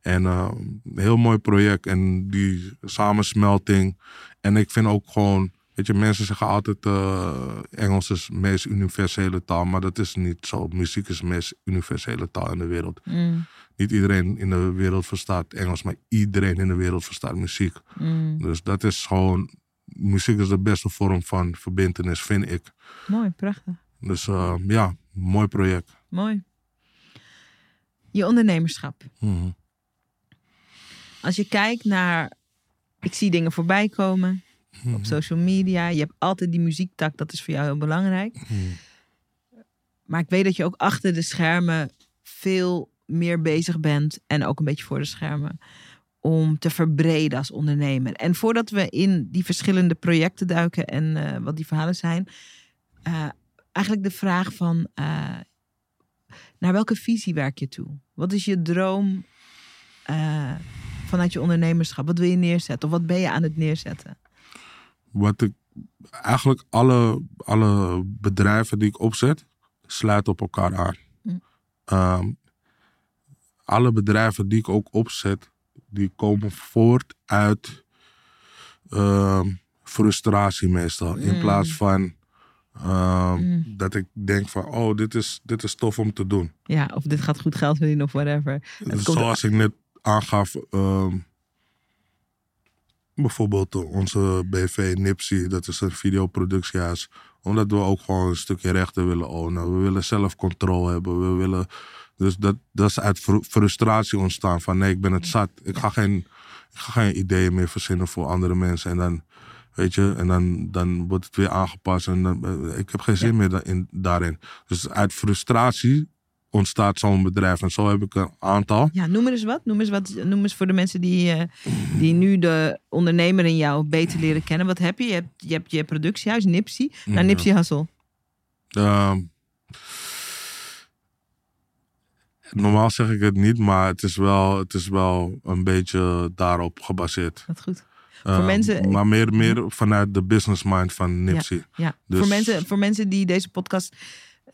En eh, een heel mooi project. En die samensmelting. En ik vind ook gewoon, weet je, mensen zeggen altijd eh, Engels is de meest universele taal. Maar dat is niet zo. Muziek is de meest universele taal in de wereld. Mm, Niet iedereen in de wereld verstaat Engels, maar iedereen in de wereld verstaat muziek. mm. Dus dat is gewoon, muziek is de beste vorm van verbindenis, vind ik. Mooi, prachtig. Dus eh, ja, mooi project. Mooi. Je ondernemerschap. Mhm. Als je kijkt naar. Ik zie dingen voorbij komen Mhm. op social media. Je hebt altijd die muziektak, dat is voor jou heel belangrijk. Mhm. Maar ik weet dat je ook achter de schermen veel meer bezig bent. En ook een beetje voor de schermen. Om te verbreden als ondernemer. En voordat we in die verschillende projecten duiken en eh, wat die verhalen zijn. eh, eigenlijk de vraag van. eh, naar welke visie werk je toe? Wat is je droom eh, vanuit je ondernemerschap? Wat wil je neerzetten? Of wat ben je aan het neerzetten? Wat ik, eigenlijk alle, alle bedrijven die ik opzet, sluiten op elkaar aan. Mm. Ehm, alle bedrijven die ik ook opzet, die komen voort uit ehm, frustratie meestal. In Mm. plaats van ehm, Mm. dat ik denk van, oh, dit is, dit is tof om te doen. Ja, of dit gaat goed geld verdienen of whatever. Het komt- Zoals ik net aangaf, ehm, bijvoorbeeld onze BV Nipsey, dat is een videoproductiehuis. Omdat we ook gewoon een stukje rechten willen ownen. We willen zelf controle hebben. We willen, dus dat, dat is uit fru- frustratie ontstaan van nee, ik ben het zat. Ik ga geen, ik ga geen ideeën meer verzinnen voor andere mensen. En dan, weet je, en dan, dan wordt het weer aangepast. En dan, eh, ik heb geen zin meer da- in, daarin. Dus uit frustratie ontstaat zo'n bedrijf. En zo heb ik een aantal. Ja, noem eens wat. Noem eens, wat. noem eens voor de mensen die, eh, die nu de ondernemer in jou beter leren kennen. Wat heb je? Je hebt je, hebt je productiehuis, Nipsey. Nou, Ja. Nipsey Hassel. Ehm, normaal zeg ik het niet, maar het is wel, het is wel een beetje daarop gebaseerd. Wat goed. Ehm, mensen- maar meer, meer vanuit de business mind van Nipsey. Ja, Dus- voor, mensen, voor mensen die deze podcast...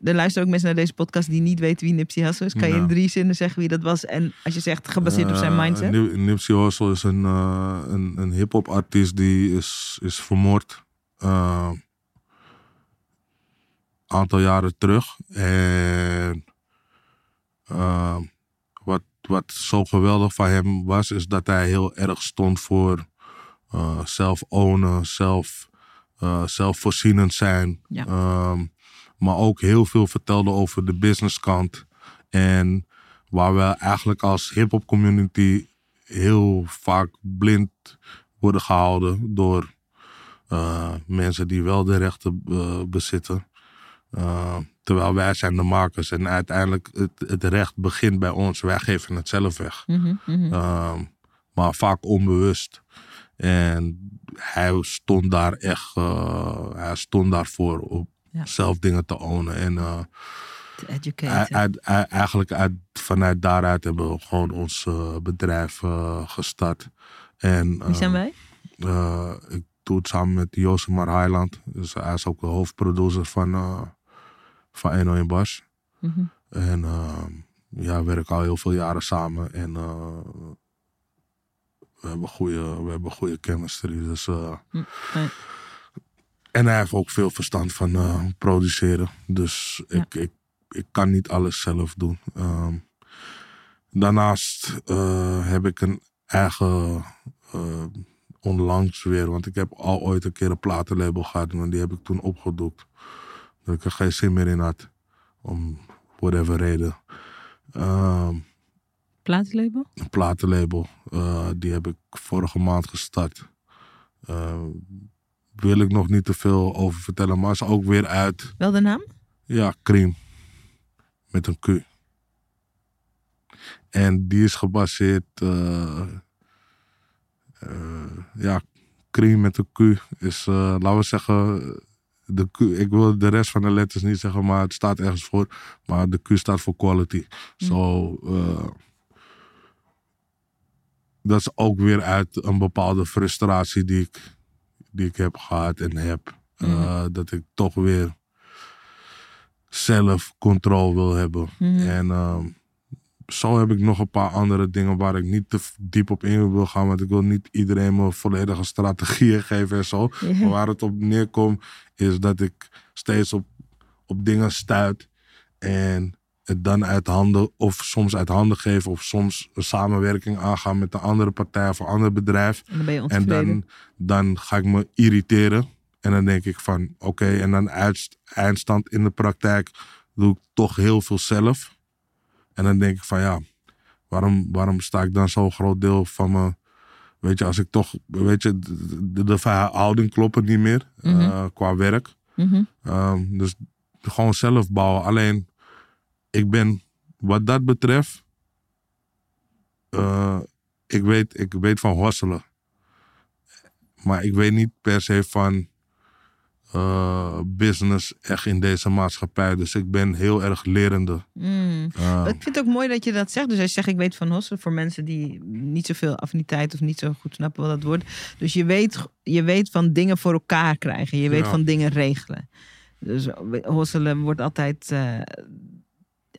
Er luisteren ook mensen naar deze podcast die niet weten wie Nipsey Hussle is. Kan je Ja. in drie zinnen zeggen wie dat was? En als je zegt gebaseerd op zijn Eh, mindset. Nip- Nipsey Hussle is een, eh, een, een hip-hop artiest die is, is vermoord. eh, aantal jaren terug. En wat, wat zo geweldig van hem was, is dat hij heel erg stond voor zelf ownen, zelf, eh, zelfvoorzienend zijn. Ja. Ehm, maar ook heel veel vertelde over de businesskant. En waar we eigenlijk als hip-hop community heel vaak blind worden gehouden door eh, mensen die wel de rechten eh, bezitten. Eh, terwijl wij zijn de makers en uiteindelijk het, het recht begint bij ons. Wij geven het zelf weg. Mhm, mhm. Ehm, maar vaak onbewust. En hij stond daar echt, eh, hij stond daarvoor Ja. zelf dingen te ownen. En Te uit, educaten. uit- uit- eigenlijk uit, vanuit daaruit hebben we gewoon ons eh, bedrijf gestart. En, Wie zijn wij? ik doe het samen met Josemar Highland. Dus hij is ook de hoofdproducer van, eh van Eno in Bas. Mhm. En eh, ja, we werken al heel veel jaren samen. En we hebben goede, we hebben goede chemistry. Dus, eh, nee. En hij heeft ook veel verstand van eh, produceren. Dus Ja. ik, ik, ik kan niet alles zelf doen. Ehm, daarnaast eh, heb ik een eigen onlangs weer. Want ik heb al ooit een keer een platenlabel gehad. Maar die heb ik toen opgedoekt. Dat ik er geen zin meer in had. Om whatever reden. Ehm, Platenlabel? een platenlabel. eh, die heb ik vorige maand gestart. Eh, wil ik nog niet te veel over vertellen, maar is ook weer uit. Wel de naam? Ja, Cream. Met een Q. En die is gebaseerd. eh, ja, Cream met een Q is, laten we zeggen. De Q, ik wil de rest van de letters niet zeggen, maar het staat ergens voor. Maar de Q staat voor quality. Zo, eh, dat is ook weer uit een bepaalde frustratie die ik, die ik heb gehad en heb. Eh, Dat ik toch weer zelf controle wil hebben. En ehm, zo heb ik nog een paar andere dingen waar ik niet te diep op in wil gaan. Want ik wil niet iedereen mijn volledige strategieën geven en zo. Maar waar het op neerkomt is dat ik steeds op, op dingen stuit. En het dan uit handen, of soms uit handen geven. Of soms een samenwerking aangaan met een andere partij of een ander bedrijf. En dan ben je En dan, dan ga ik me irriteren. En dan denk ik van, oké, en dan uit, eindstand in de praktijk doe ik toch heel veel zelf. En dan denk ik van, ja, waarom, waarom sta ik dan zo'n groot deel van me... Weet je, als ik toch, weet je, de, de, verhouding klopt het niet meer Mhm. eh, qua werk. Mhm. Ehm, dus gewoon zelf bouwen. Alleen, ik ben, wat dat betreft, eh, ik, weet, ik weet van hosselen. Maar ik weet niet per se van eh, business echt in deze maatschappij. Dus ik ben heel erg lerende. Mm. Eh, Ik vind het ook mooi dat je dat zegt. Dus hij zegt, ik weet van hosselen voor mensen die niet zoveel affiniteit of niet zo goed snappen wat dat wordt. Dus je weet, je weet van dingen voor elkaar krijgen. Je weet Ja. van dingen regelen. Dus hosselen wordt altijd...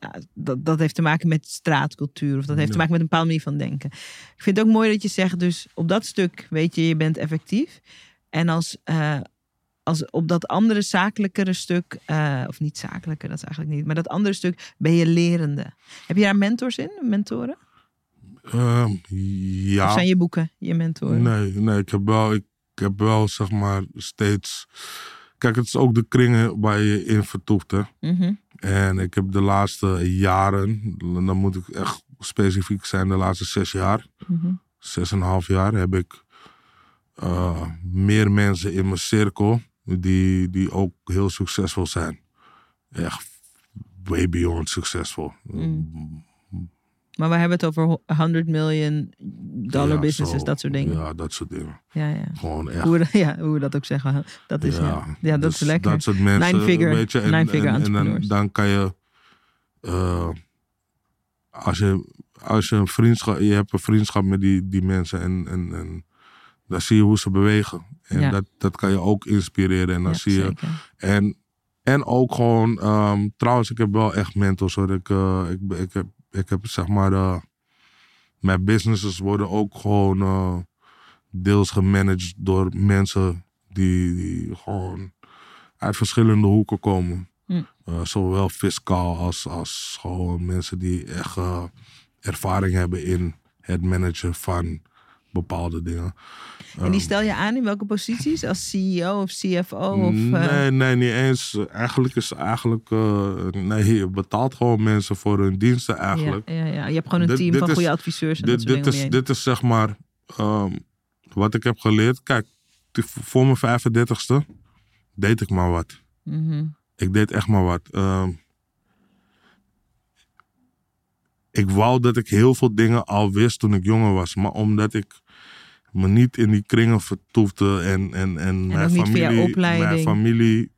ja, dat, dat heeft te maken met straatcultuur. Of dat heeft te maken met een bepaalde manier van denken. Ik vind het ook mooi dat je zegt, dus op dat stuk weet je, je bent effectief. En als, eh, als op dat andere zakelijkere stuk, eh, of niet zakelijke, dat is eigenlijk niet, maar dat andere stuk ben je lerende. Heb je daar mentors in, mentoren? ehm, Of ja. zijn je boeken je mentoren? Nee, nee ik, heb wel, ik heb wel zeg maar steeds. Kijk, het is ook de kringen waar je in vertoeft. Hè? Mhm. En ik heb de laatste jaren, dan moet ik echt specifiek zijn, de laatste zes jaar, Mhm. zes en een half jaar, heb ik eh, meer mensen in mijn cirkel die, die ook heel succesvol zijn. Echt way beyond succesvol. Maar we hebben het over 100 miljoen dollar Ja, businesses, zo. dat soort dingen. Ja, dat soort dingen. Ja, ja. Gewoon echt. Hoe, we, ja, hoe we dat ook zeggen. Dat is, ja. Ja, dat dus is lekker. Dat soort mensen, weet je, en, nine-figure en, en dan, dan kan je, eh, als je, als je een vriendschap, je hebt een vriendschap met die, die mensen en, en, en dan zie je hoe ze bewegen. En Ja. dat, dat kan je ook inspireren en dan Ja, zie je, zeker. en, en ook gewoon, ehm, trouwens, ik heb wel echt mentors hoor. Ik, eh, ik, heb, ik heb zeg maar, mijn businesses worden ook gewoon eh, deels gemanaged door mensen die, die gewoon uit verschillende hoeken komen. Hm. Eh, zowel fiscaal als, als gewoon mensen die echt eh, ervaring hebben in het managen van bepaalde dingen. En die stel je aan in welke posities? Als CEO of CFO? Of, eh, Nee, nee, niet eens. Eigenlijk is eigenlijk. eh, nee, je betaalt gewoon mensen voor hun diensten eigenlijk. ja, ja, ja. Je hebt gewoon een Dit- team dit van is- goede adviseurs en dat Dit, soort dit, is, dit is zeg maar. ehm, wat ik heb geleerd. Kijk, voor mijn 35ste deed ik maar wat. Mhm. Ik deed echt maar wat. Ehm, ik wou dat ik heel veel dingen al wist toen ik jonger was. Maar omdat ik me niet in die kringen vertoefde en, en, en, mijn, familie, mijn familie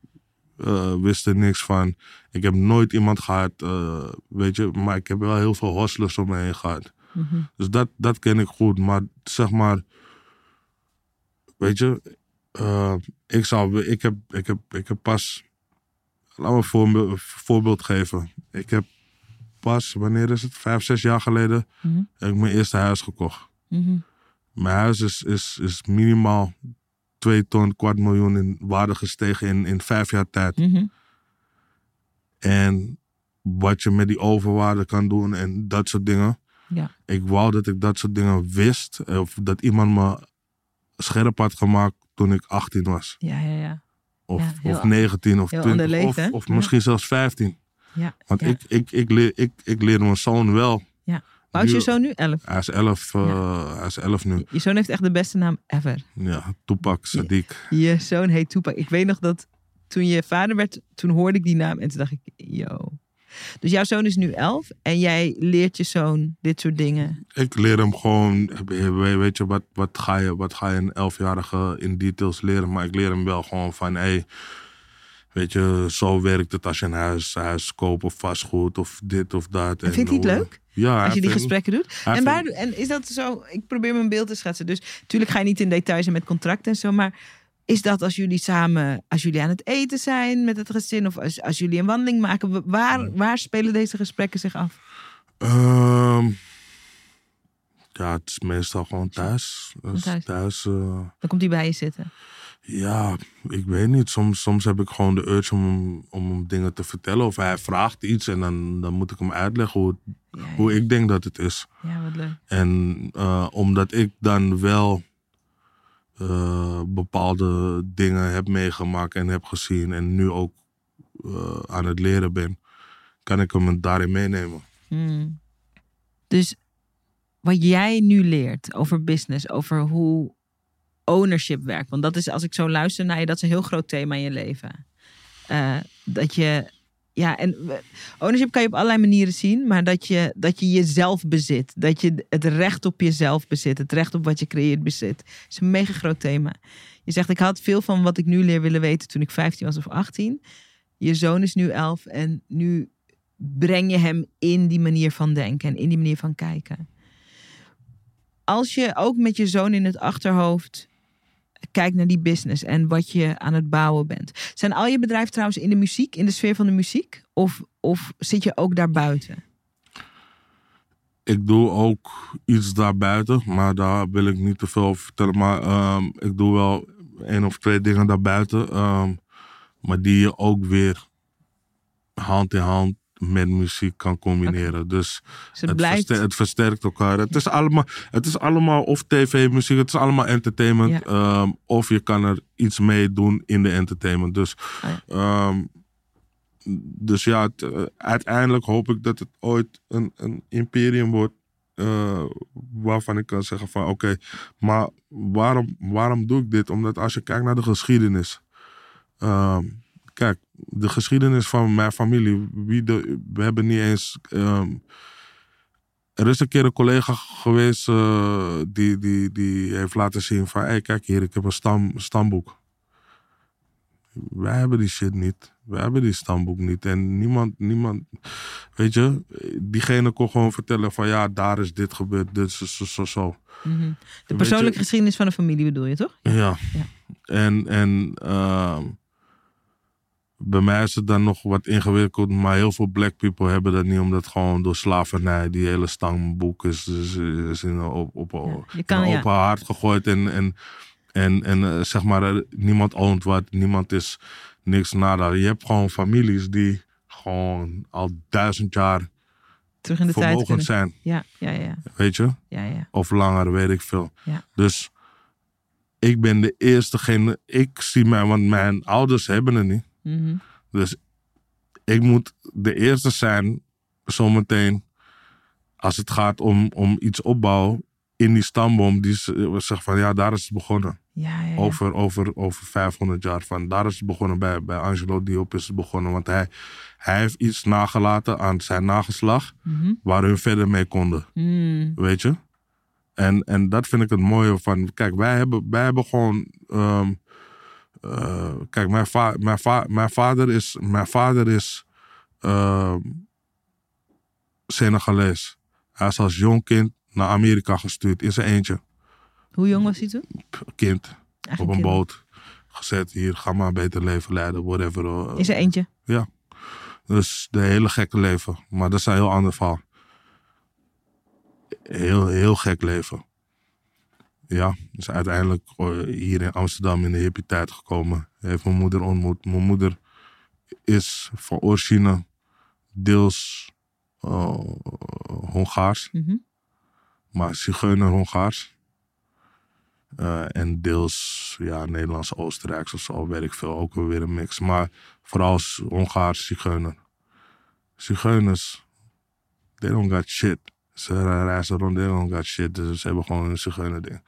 eh, wist er niks van. Ik heb nooit iemand gehad, eh, weet je, maar ik heb wel heel veel hostlers om me heen gehad. Mhm. Dus dat, dat ken ik goed. Maar zeg maar, weet je, eh, ik, zou, ik, heb, ik, heb, ik heb pas, laat me een voorbeeld, voorbeeld geven. Ik heb pas, wanneer is het, vijf, zes jaar geleden, Mhm. heb ik mijn eerste huis gekocht. Mhm. Mijn huis is, is, is minimaal twee ton, kwart miljoen in waarde gestegen in, in vijf jaar tijd. Mhm. En wat je met die overwaarde kan doen en dat soort dingen. Ja. Ik wou dat ik dat soort dingen wist. Of dat iemand me scherp had gemaakt toen ik 18 was. ja, ja, ja. Of, Ja, of 19 of heel 20. ander leven, of of misschien zelfs 15. ja. Want ik, ik, ik, leer, ik, ik leer mijn zoon wel. Hoe oud is je zoon nu? Elf. Hij is 11, eh, hij is 11 nu. Je zoon heeft echt de beste naam ever. Ja, Tupac Sadiq. Je zoon heet Tupac. Ik weet nog dat toen je vader werd, toen hoorde ik die naam en toen dacht ik, yo. Dus jouw zoon is nu elf en jij leert je zoon dit soort dingen. Ik leer hem gewoon, weet je, wat, wat, ga je, wat ga je een elfjarige in details leren? Maar ik leer hem wel gewoon van, hé, Weet je, zo werkt het als je een huis, huis koopt of vastgoed of dit of dat. En vindt hij het leuk? Ja, Als je die gesprekken doet. En, waar, en is dat zo? Ik probeer mijn beeld te schetsen. Dus natuurlijk ga je niet in details en met contracten en zo. Maar is dat als jullie samen, als jullie aan het eten zijn met het gezin of als, als jullie een wandeling maken, wa- waar, waar spelen deze gesprekken zich af? Ehm, ja, het is meestal gewoon thuis. Dus thuis. thuis eh, Dan komt hij bij je zitten. Ja, ik weet niet. Soms, soms heb ik gewoon de urge om, hem- om hem dingen te vertellen. Of hij vraagt iets en dan, dan moet ik hem uitleggen hoe, het- Ja, ja. hoe ik denk dat het is. ja wat leuk. En eh, omdat ik dan wel eh, bepaalde dingen heb meegemaakt en heb gezien en nu ook eh, aan het leren ben, kan ik hem daarin meenemen. Hmm. Dus wat jij nu leert over business, over hoe ownership werkt. Want dat is, als ik zo luister naar je, dat is een heel groot thema in je leven. Eh, dat je, ja, en ownership kan je op allerlei manieren zien, maar dat je, dat je jezelf bezit. Dat je het recht op jezelf bezit, het recht op wat je creëert bezit. is een mega groot thema. Je zegt, ik had veel van wat ik nu leer willen weten toen ik 15 was of 18. Je zoon is nu 11 en nu breng je hem in die manier van denken en in die manier van kijken. Als je ook met je zoon in het achterhoofd kijkt naar die business en wat je aan het bouwen bent. Zijn al je bedrijven trouwens in de muziek, in de sfeer van de muziek? Of, of zit je ook daarbuiten? Ik doe ook iets daarbuiten, maar daar wil ik niet te veel over vertellen. Maar ehm, ik doe wel één of twee dingen daarbuiten. ehm, maar die je ook weer hand in hand met muziek kan combineren. Dus Dus het het, blijft. verster- het versterkt elkaar. Het is, allemaal, het is allemaal of tv-muziek, het is allemaal entertainment. Ja. ehm, of je kan er iets mee doen in de entertainment. Dus, Oh ja. ehm, dus ja, het, eh, uiteindelijk hoop ik dat het ooit een, een imperium wordt. eh, waarvan ik kan zeggen van oké, maar waarom, waarom doe ik dit? Omdat als je kijkt naar de geschiedenis. ehm, kijk, de geschiedenis van mijn familie. Wie de, we hebben niet eens. ehm, er is een keer een collega geweest eh, die, die, die heeft laten zien van... Hé, kijk hier, ik heb een stam, stamboek. Wij hebben die shit niet. Wij hebben die stamboek niet. En niemand, niemand... Weet je, diegene kon gewoon vertellen van... Ja, daar is dit gebeurd, dit is zo, zo, zo. Mhm. De persoonlijke geschiedenis van een familie bedoel je toch? Ja. Ja. En, en ehm, bij mij is het dan nog wat ingewikkeld, maar heel veel black people hebben dat niet, omdat gewoon door slavernij die hele stamboek is, is, is in, op, op, Ja, in open haard gegooid. En, en, en, en eh, zeg maar, er- niemand oont wat, niemand is niks nada. Je hebt gewoon families die gewoon al duizend jaar Terug in de tijd vermogend zijn, Ja, ja, ja, weet je? ja, ja. Of langer, weet ik veel. Ja. Dus ik ben de eerste gene. Ik zie mij, want mijn ouders hebben het niet. Mhm. Dus ik moet de eerste zijn, zometeen, als het gaat om, om iets opbouwen in die stamboom. Die zegt van ja, daar is het begonnen. Ja, ja, ja. Over, over, over 500 jaar. Van, daar is het begonnen bij, bij Angelo Diop is het begonnen. Want hij, hij heeft iets nagelaten aan zijn nageslag Mhm. waar hun verder mee konden. Mm. Weet je? En, en dat vind ik het mooie van. Kijk, wij hebben, wij hebben gewoon. ehm, eh, kijk, mijn, va mijn, va mijn vader is. Mijn vader is. ehm Senegalees. Hij is als jong kind naar Amerika gestuurd in zijn eentje. Hoe jong was hij toen? Kind op een kind. boot. Gezet hier, ga maar een beter leven leiden, whatever. eh. In zijn eentje? Dus de hele gekke leven. Maar dat is een heel ander verhaal. Heel, heel gek leven. Ja, dus uiteindelijk eh, hier in Amsterdam in de hippie tijd gekomen. Heeft mijn moeder ontmoet. Mijn moeder is van origine deels eh, Hongaars, Mhm. maar Zigeuner Hongaars. Eh, en deels ja, Nederlands Oostenrijks of zo, weet ik veel. Ook weer een mix. Maar vooral Hongaars Zigeuner. Zigeuners, they don't got shit. Ze reizen rond, don't got shit. Dus ze hebben gewoon een Zigeuner ding.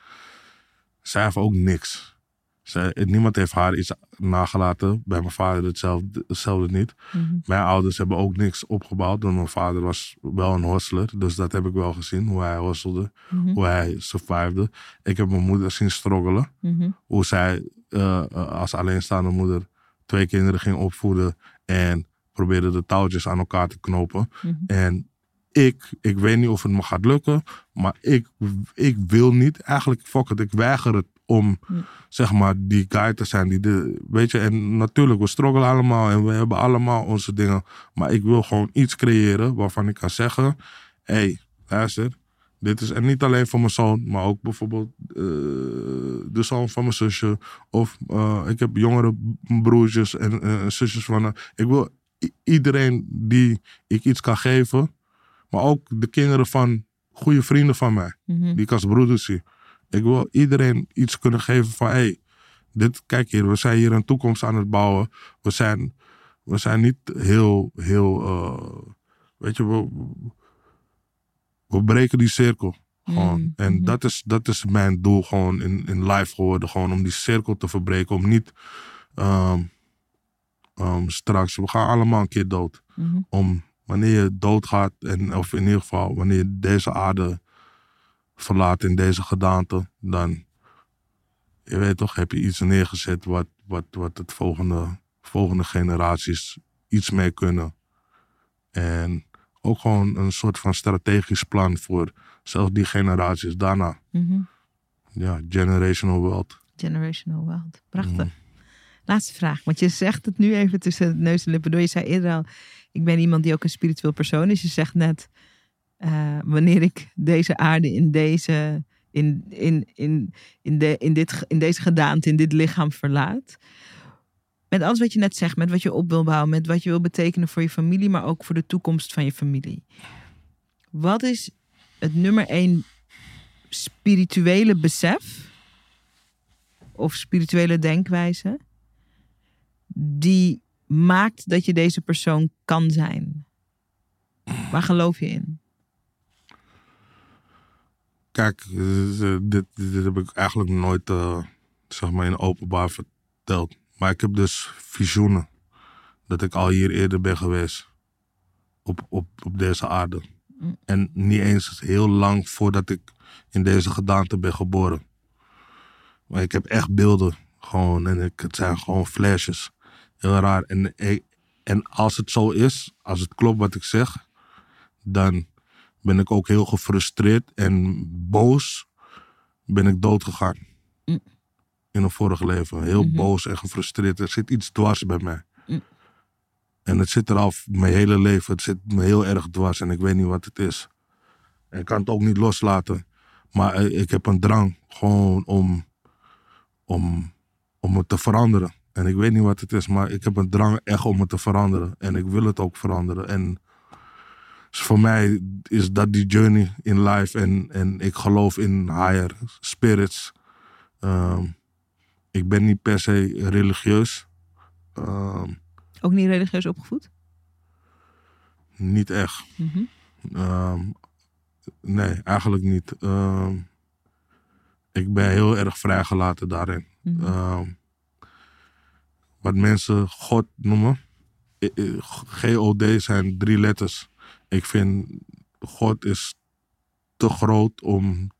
Zij heeft ook niks. Zij, niemand heeft haar iets nagelaten. Bij mijn vader hetzelfde, hetzelfde niet. Mhm. Mijn ouders hebben ook niks opgebouwd. Want mijn vader was wel een hustler. Dus dat heb ik wel gezien. Hoe hij hustelde. Mhm. Hoe hij survivede. Ik heb mijn moeder zien struggelen. Mhm. Hoe zij eh, als alleenstaande moeder twee kinderen ging opvoeden en probeerde de touwtjes aan elkaar te knopen. En ik, ik weet niet of het me gaat lukken, maar ik, ik wil niet. Eigenlijk, fuck het, ik weiger het om, Ja. zeg maar, die guy te zijn. Die de, weet je, en natuurlijk, we struggelen allemaal en we hebben allemaal onze dingen. Maar ik wil gewoon iets creëren waarvan ik kan zeggen: hé, hey, luister. Dit is en niet alleen voor mijn zoon, maar ook bijvoorbeeld eh, de zoon van mijn zusje. Of eh, ik heb jongere broertjes en eh, zusjes van. ik wil iedereen die ik iets kan geven, maar ook de kinderen van goede vrienden van mij, Mhm. die ik als broeders zie. Ik wil iedereen iets kunnen geven van, hé, hey, dit, kijk hier, we zijn hier een toekomst aan het bouwen. We zijn, we zijn niet heel, heel, eh, weet je, we, we breken die cirkel. Gewoon. Mm, En mhm. dat, is, dat is mijn doel gewoon in, in life geworden. Gewoon om die cirkel te verbreken. Om niet ehm, ehm, straks, we gaan allemaal een keer dood. Mhm. Om wanneer je doodgaat, en, of in ieder geval wanneer je deze aarde verlaat in deze gedaante, dan, je weet toch, heb je iets neergezet wat, wat, wat het volgende, volgende generaties iets mee kunnen. En ook gewoon een soort van strategisch plan voor zelfs die generaties daarna. Mhm. Ja, generational wealth. Generational wealth. Prachtig. Mhm. Laatste vraag, want je zegt het nu even tussen neus en lippen door. Je zei eerder al, ik ben iemand die ook een spiritueel persoon is. Je zegt net, eh, wanneer ik deze aarde in deze, in, in, in, in, de, in, dit, in deze gedaante, in dit lichaam verlaat. Met alles wat je net zegt, met wat je op wil bouwen, met wat je wil betekenen voor je familie, maar ook voor de toekomst van je familie. Wat is het nummer één spirituele besef of spirituele denkwijze die maakt dat je deze persoon kan zijn? Waar geloof je in? Kijk, dit, dit heb ik eigenlijk nooit eh, zeg maar in openbaar verteld. Maar ik heb dus visioenen dat ik al hier eerder ben geweest op, op, op deze aarde. Mm. En niet eens heel lang voordat ik in deze gedaante ben geboren. Maar ik heb echt beelden gewoon en ik, het zijn gewoon flashes. Heel raar. En, ik- en als het zo is, als het klopt wat ik zeg, dan ben ik ook heel gefrustreerd en boos ben ik dood gegaan. Mm. In een vorig leven. Heel Mhm. boos en gefrustreerd. Er zit iets dwars bij mij. Mm. En het zit er al mijn hele leven. Het zit me heel erg dwars en ik weet niet wat het is. En ik kan het ook niet loslaten. Maar eh, ik heb een drang gewoon om, om, om het te veranderen. En ik weet niet wat het is, maar ik heb een drang echt om het te veranderen. En ik wil het ook veranderen. En dus voor mij is dat die journey in life. En, en ik geloof in higher spirits. Ehm, ik ben niet per se religieus. Ehm, Ook niet religieus opgevoed? niet echt. Mhm. Ehm, nee, eigenlijk niet. Ik ben heel erg vrijgelaten daarin. Mhm. Wat mensen God noemen. I- I- G-O-D zijn drie letters. Ik vind God is te groot om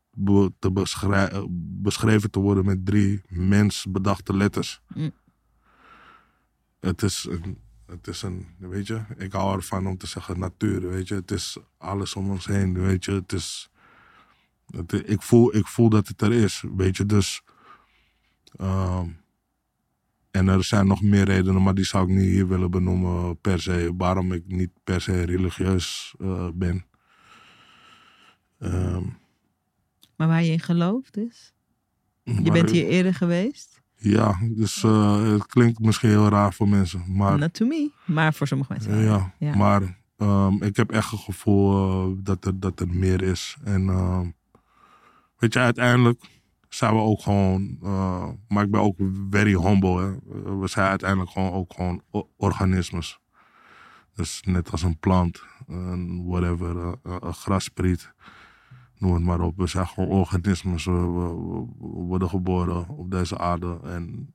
te beschrij- beschreven te worden met drie mensbedachte letters. Mm. Het is een, het is een, weet je, ik hou ervan om te zeggen natuur, weet je. Het is alles om ons heen, weet je. Het is, het, ik, voel, ik voel dat het er is, weet je. Dus, ehm, en er zijn nog meer redenen, maar die zou ik niet hier willen benoemen per se. Waarom ik niet per se religieus eh, ben. Ehm, Maar waar je in gelooft is? Je bent hier eerder geweest? Ja, dus eh, het klinkt misschien heel raar voor mensen. Maar Not to me. Maar voor sommige mensen Ja. maar ehm, ik heb echt het gevoel eh, dat, er, dat er meer is. En ehm, weet je, uiteindelijk zijn we ook gewoon, eh, maar ik ben ook very humble. Hè. We zijn uiteindelijk gewoon ook gewoon organismes. Dus net als een plant, een whatever, eh, een graspriet, noem het maar op. We zijn gewoon organismes. We, we- we- we worden geboren op deze aarde en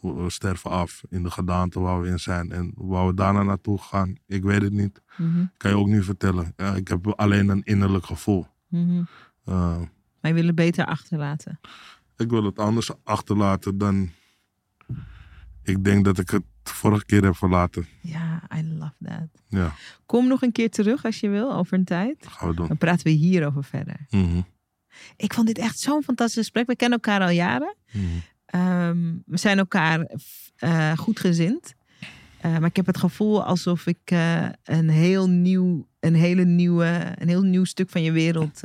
we, sterven af in de gedaante waar we in zijn. En waar we daarna naartoe gaan, ik weet het niet. Mhm, Kan je ook niet vertellen. Ik heb alleen een innerlijk gevoel. Eh, Maar je wil het beter achterlaten. ik wil het anders achterlaten dan. Ik denk dat ik het vorige keer heb verlaten. Ja, I love that. Ja, Kom nog een keer terug als je wil, over een tijd. gaan we doen. Dan praten we hierover verder. Mhm, Ik vond dit echt zo'n fantastisch gesprek. We kennen elkaar al jaren. mhm. Ehm, we zijn elkaar eh goed gezind. Eh, maar ik heb het gevoel alsof ik eh, een, heel nieuw, een, hele nieuwe, een heel nieuw stuk van je wereld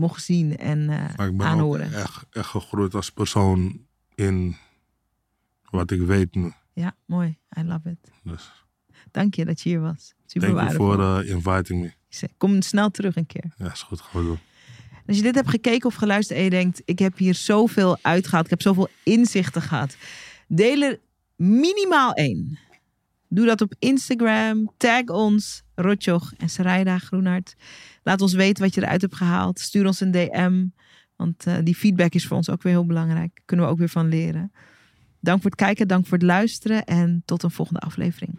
mocht zien en Maar ik ben ook aanhoren. echt, echt gegroeid als persoon in wat ik weet nu. Ja, mooi. I love it. Dus Dank je dat je hier was. Super waardevol. voor eh, inviting me. Kom snel terug een keer. Ja, is goed, gaan we doen. Als je dit hebt gekeken of geluisterd en je denkt, ik heb hier zoveel uitgehaald, ik heb zoveel inzichten gehad. Deel er minimaal één. Doe dat op Instagram. Tag ons, Rotjoch en Sarayda Groenhart. Laat ons weten wat je eruit hebt gehaald. Stuur ons een DM. Want eh, die feedback is voor ons ook weer heel belangrijk. Kunnen we ook weer van leren. Dank voor het kijken, dank voor het luisteren. En tot een volgende aflevering.